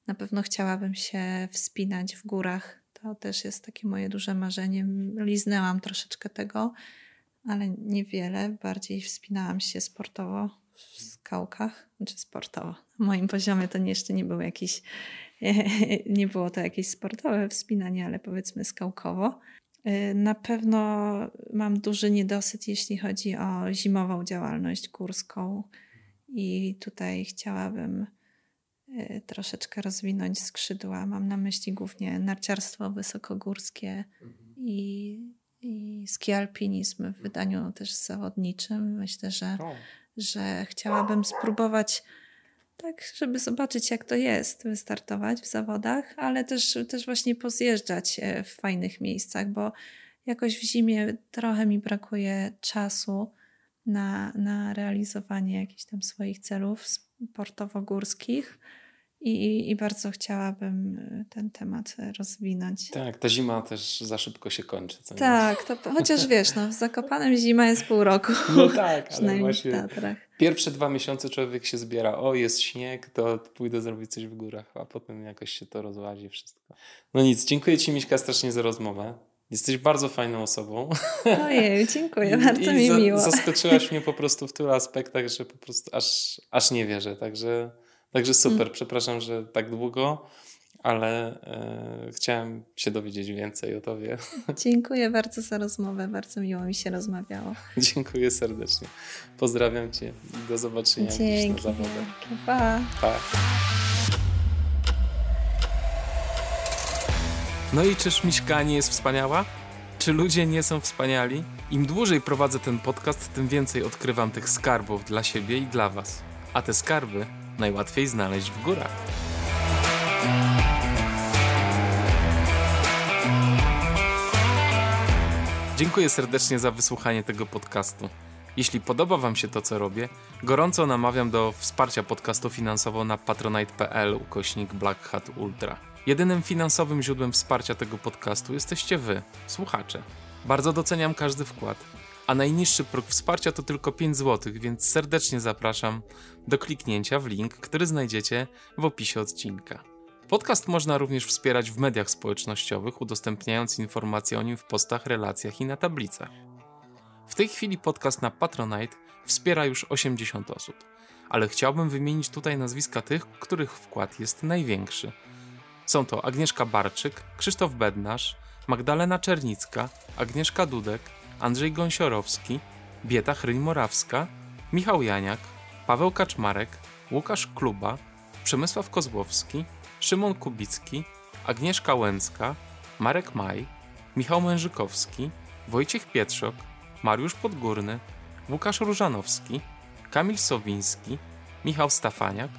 Speaker 2: Na pewno chciałabym się wspinać w górach. To też jest takie moje duże marzenie. Liznęłam troszeczkę tego, ale niewiele. Bardziej wspinałam się sportowo w skałkach, znaczy sportowo. Na moim poziomie to jeszcze nie był jakiś, nie było to jakieś sportowe wspinanie, ale powiedzmy skałkowo. Y, Na pewno mam duży niedosyt, jeśli chodzi o zimową działalność górską, i tutaj chciałabym y, troszeczkę rozwinąć skrzydła. Mam na myśli głównie narciarstwo wysokogórskie i, i ski alpinizm w wydaniu też zawodniczym. Myślę, że że chciałabym spróbować tak, żeby zobaczyć, jak to jest, wystartować w zawodach, ale też, też właśnie pozjeżdżać e, w fajnych miejscach, bo jakoś w zimie trochę mi brakuje czasu na, na realizowanie jakichś tam swoich celów sportowo-górskich i, i bardzo chciałabym e, ten temat e, rozwinąć.
Speaker 1: tak, ta zima też za szybko się kończy.
Speaker 2: Tak, to chociaż wiesz, no, w Zakopanem zima jest pół roku.
Speaker 1: No tak, ale właśnie pierwsze dwa miesiące człowiek się zbiera, o jest śnieg, to pójdę zrobić coś w górach, a potem jakoś się to rozłazi wszystko. No nic, dziękuję Ci Miśka strasznie za rozmowę. Jesteś bardzo fajną osobą.
Speaker 2: Ojej, dziękuję, bardzo mi za, miło.
Speaker 1: Zaskoczyłaś mnie po prostu w tylu aspektach, że po prostu aż, aż nie wierzę. Także, także super. Mm. Przepraszam, że tak długo, ale e, chciałem się dowiedzieć więcej o tobie.
Speaker 2: Dziękuję bardzo za rozmowę. Bardzo miło mi się rozmawiało.
Speaker 1: Dziękuję serdecznie. Pozdrawiam cię i do zobaczenia
Speaker 2: Dzięki na zawodach. Pa. pa.
Speaker 1: No i czyż Miśka nie jest wspaniała? Czy ludzie nie są wspaniali? Im dłużej prowadzę ten podcast, tym więcej odkrywam tych skarbów dla siebie i dla Was. A te skarby najłatwiej znaleźć w górach. Dziękuję serdecznie za wysłuchanie tego podcastu. Jeśli podoba Wam się to, co robię, gorąco namawiam do wsparcia podcastu finansowo na patronite.pl ukośnik Black Hat Ultra. Jedynym finansowym źródłem wsparcia tego podcastu jesteście Wy, słuchacze. Bardzo doceniam każdy wkład, a najniższy próg wsparcia to tylko 5 zł, więc serdecznie zapraszam do kliknięcia w link, który znajdziecie w opisie odcinka. Podcast można również wspierać w mediach społecznościowych, udostępniając informacje o nim w postach, relacjach i na tablicach. W tej chwili podcast na Patronite wspiera już 80 osób, ale chciałbym wymienić tutaj nazwiska tych, których wkład jest największy – są to Agnieszka Barczyk, Krzysztof Bednarz, Magdalena Czernicka, Agnieszka Dudek, Andrzej Gąsiorowski, Bieta Chryń-Morawska, Michał Janiak, Paweł Kaczmarek, Łukasz Kluba, Przemysław Kozłowski, Szymon Kubicki, Agnieszka Łęcka, Marek Maj, Michał Mężykowski, Wojciech Pietrzok, Mariusz Podgórny, Łukasz Różanowski, Kamil Sowiński, Michał Stafaniak,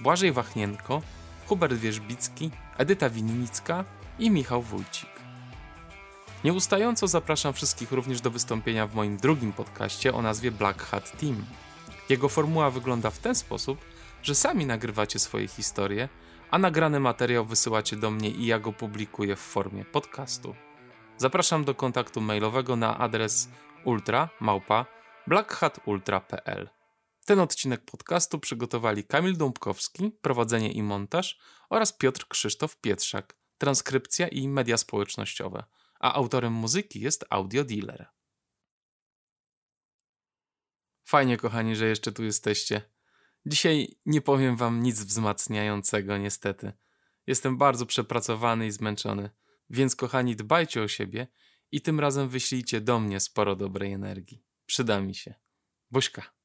Speaker 1: Błażej Wachnienko, Hubert Wierzbicki, Edyta Winnicka i Michał Wójcik. Nieustająco zapraszam wszystkich również do wystąpienia w moim drugim podcaście o nazwie Black Hat Team. Jego formuła wygląda w ten sposób, że sami nagrywacie swoje historie, a nagrany materiał wysyłacie do mnie i ja go publikuję w formie podcastu. Zapraszam do kontaktu mailowego na adres ultra małpa blackhatultra.pl. Ten odcinek podcastu przygotowali Kamil Dąbkowski, prowadzenie i montaż oraz Piotr Krzysztof Pietrzak, transkrypcja i media społecznościowe, a autorem muzyki jest Audio Dealer. Fajnie, kochani, że jeszcze tu jesteście. Dzisiaj nie powiem wam nic wzmacniającego, niestety. Jestem bardzo przepracowany i zmęczony, więc kochani, dbajcie o siebie i tym razem wyślijcie do mnie sporo dobrej energii. Przyda mi się. Buźka.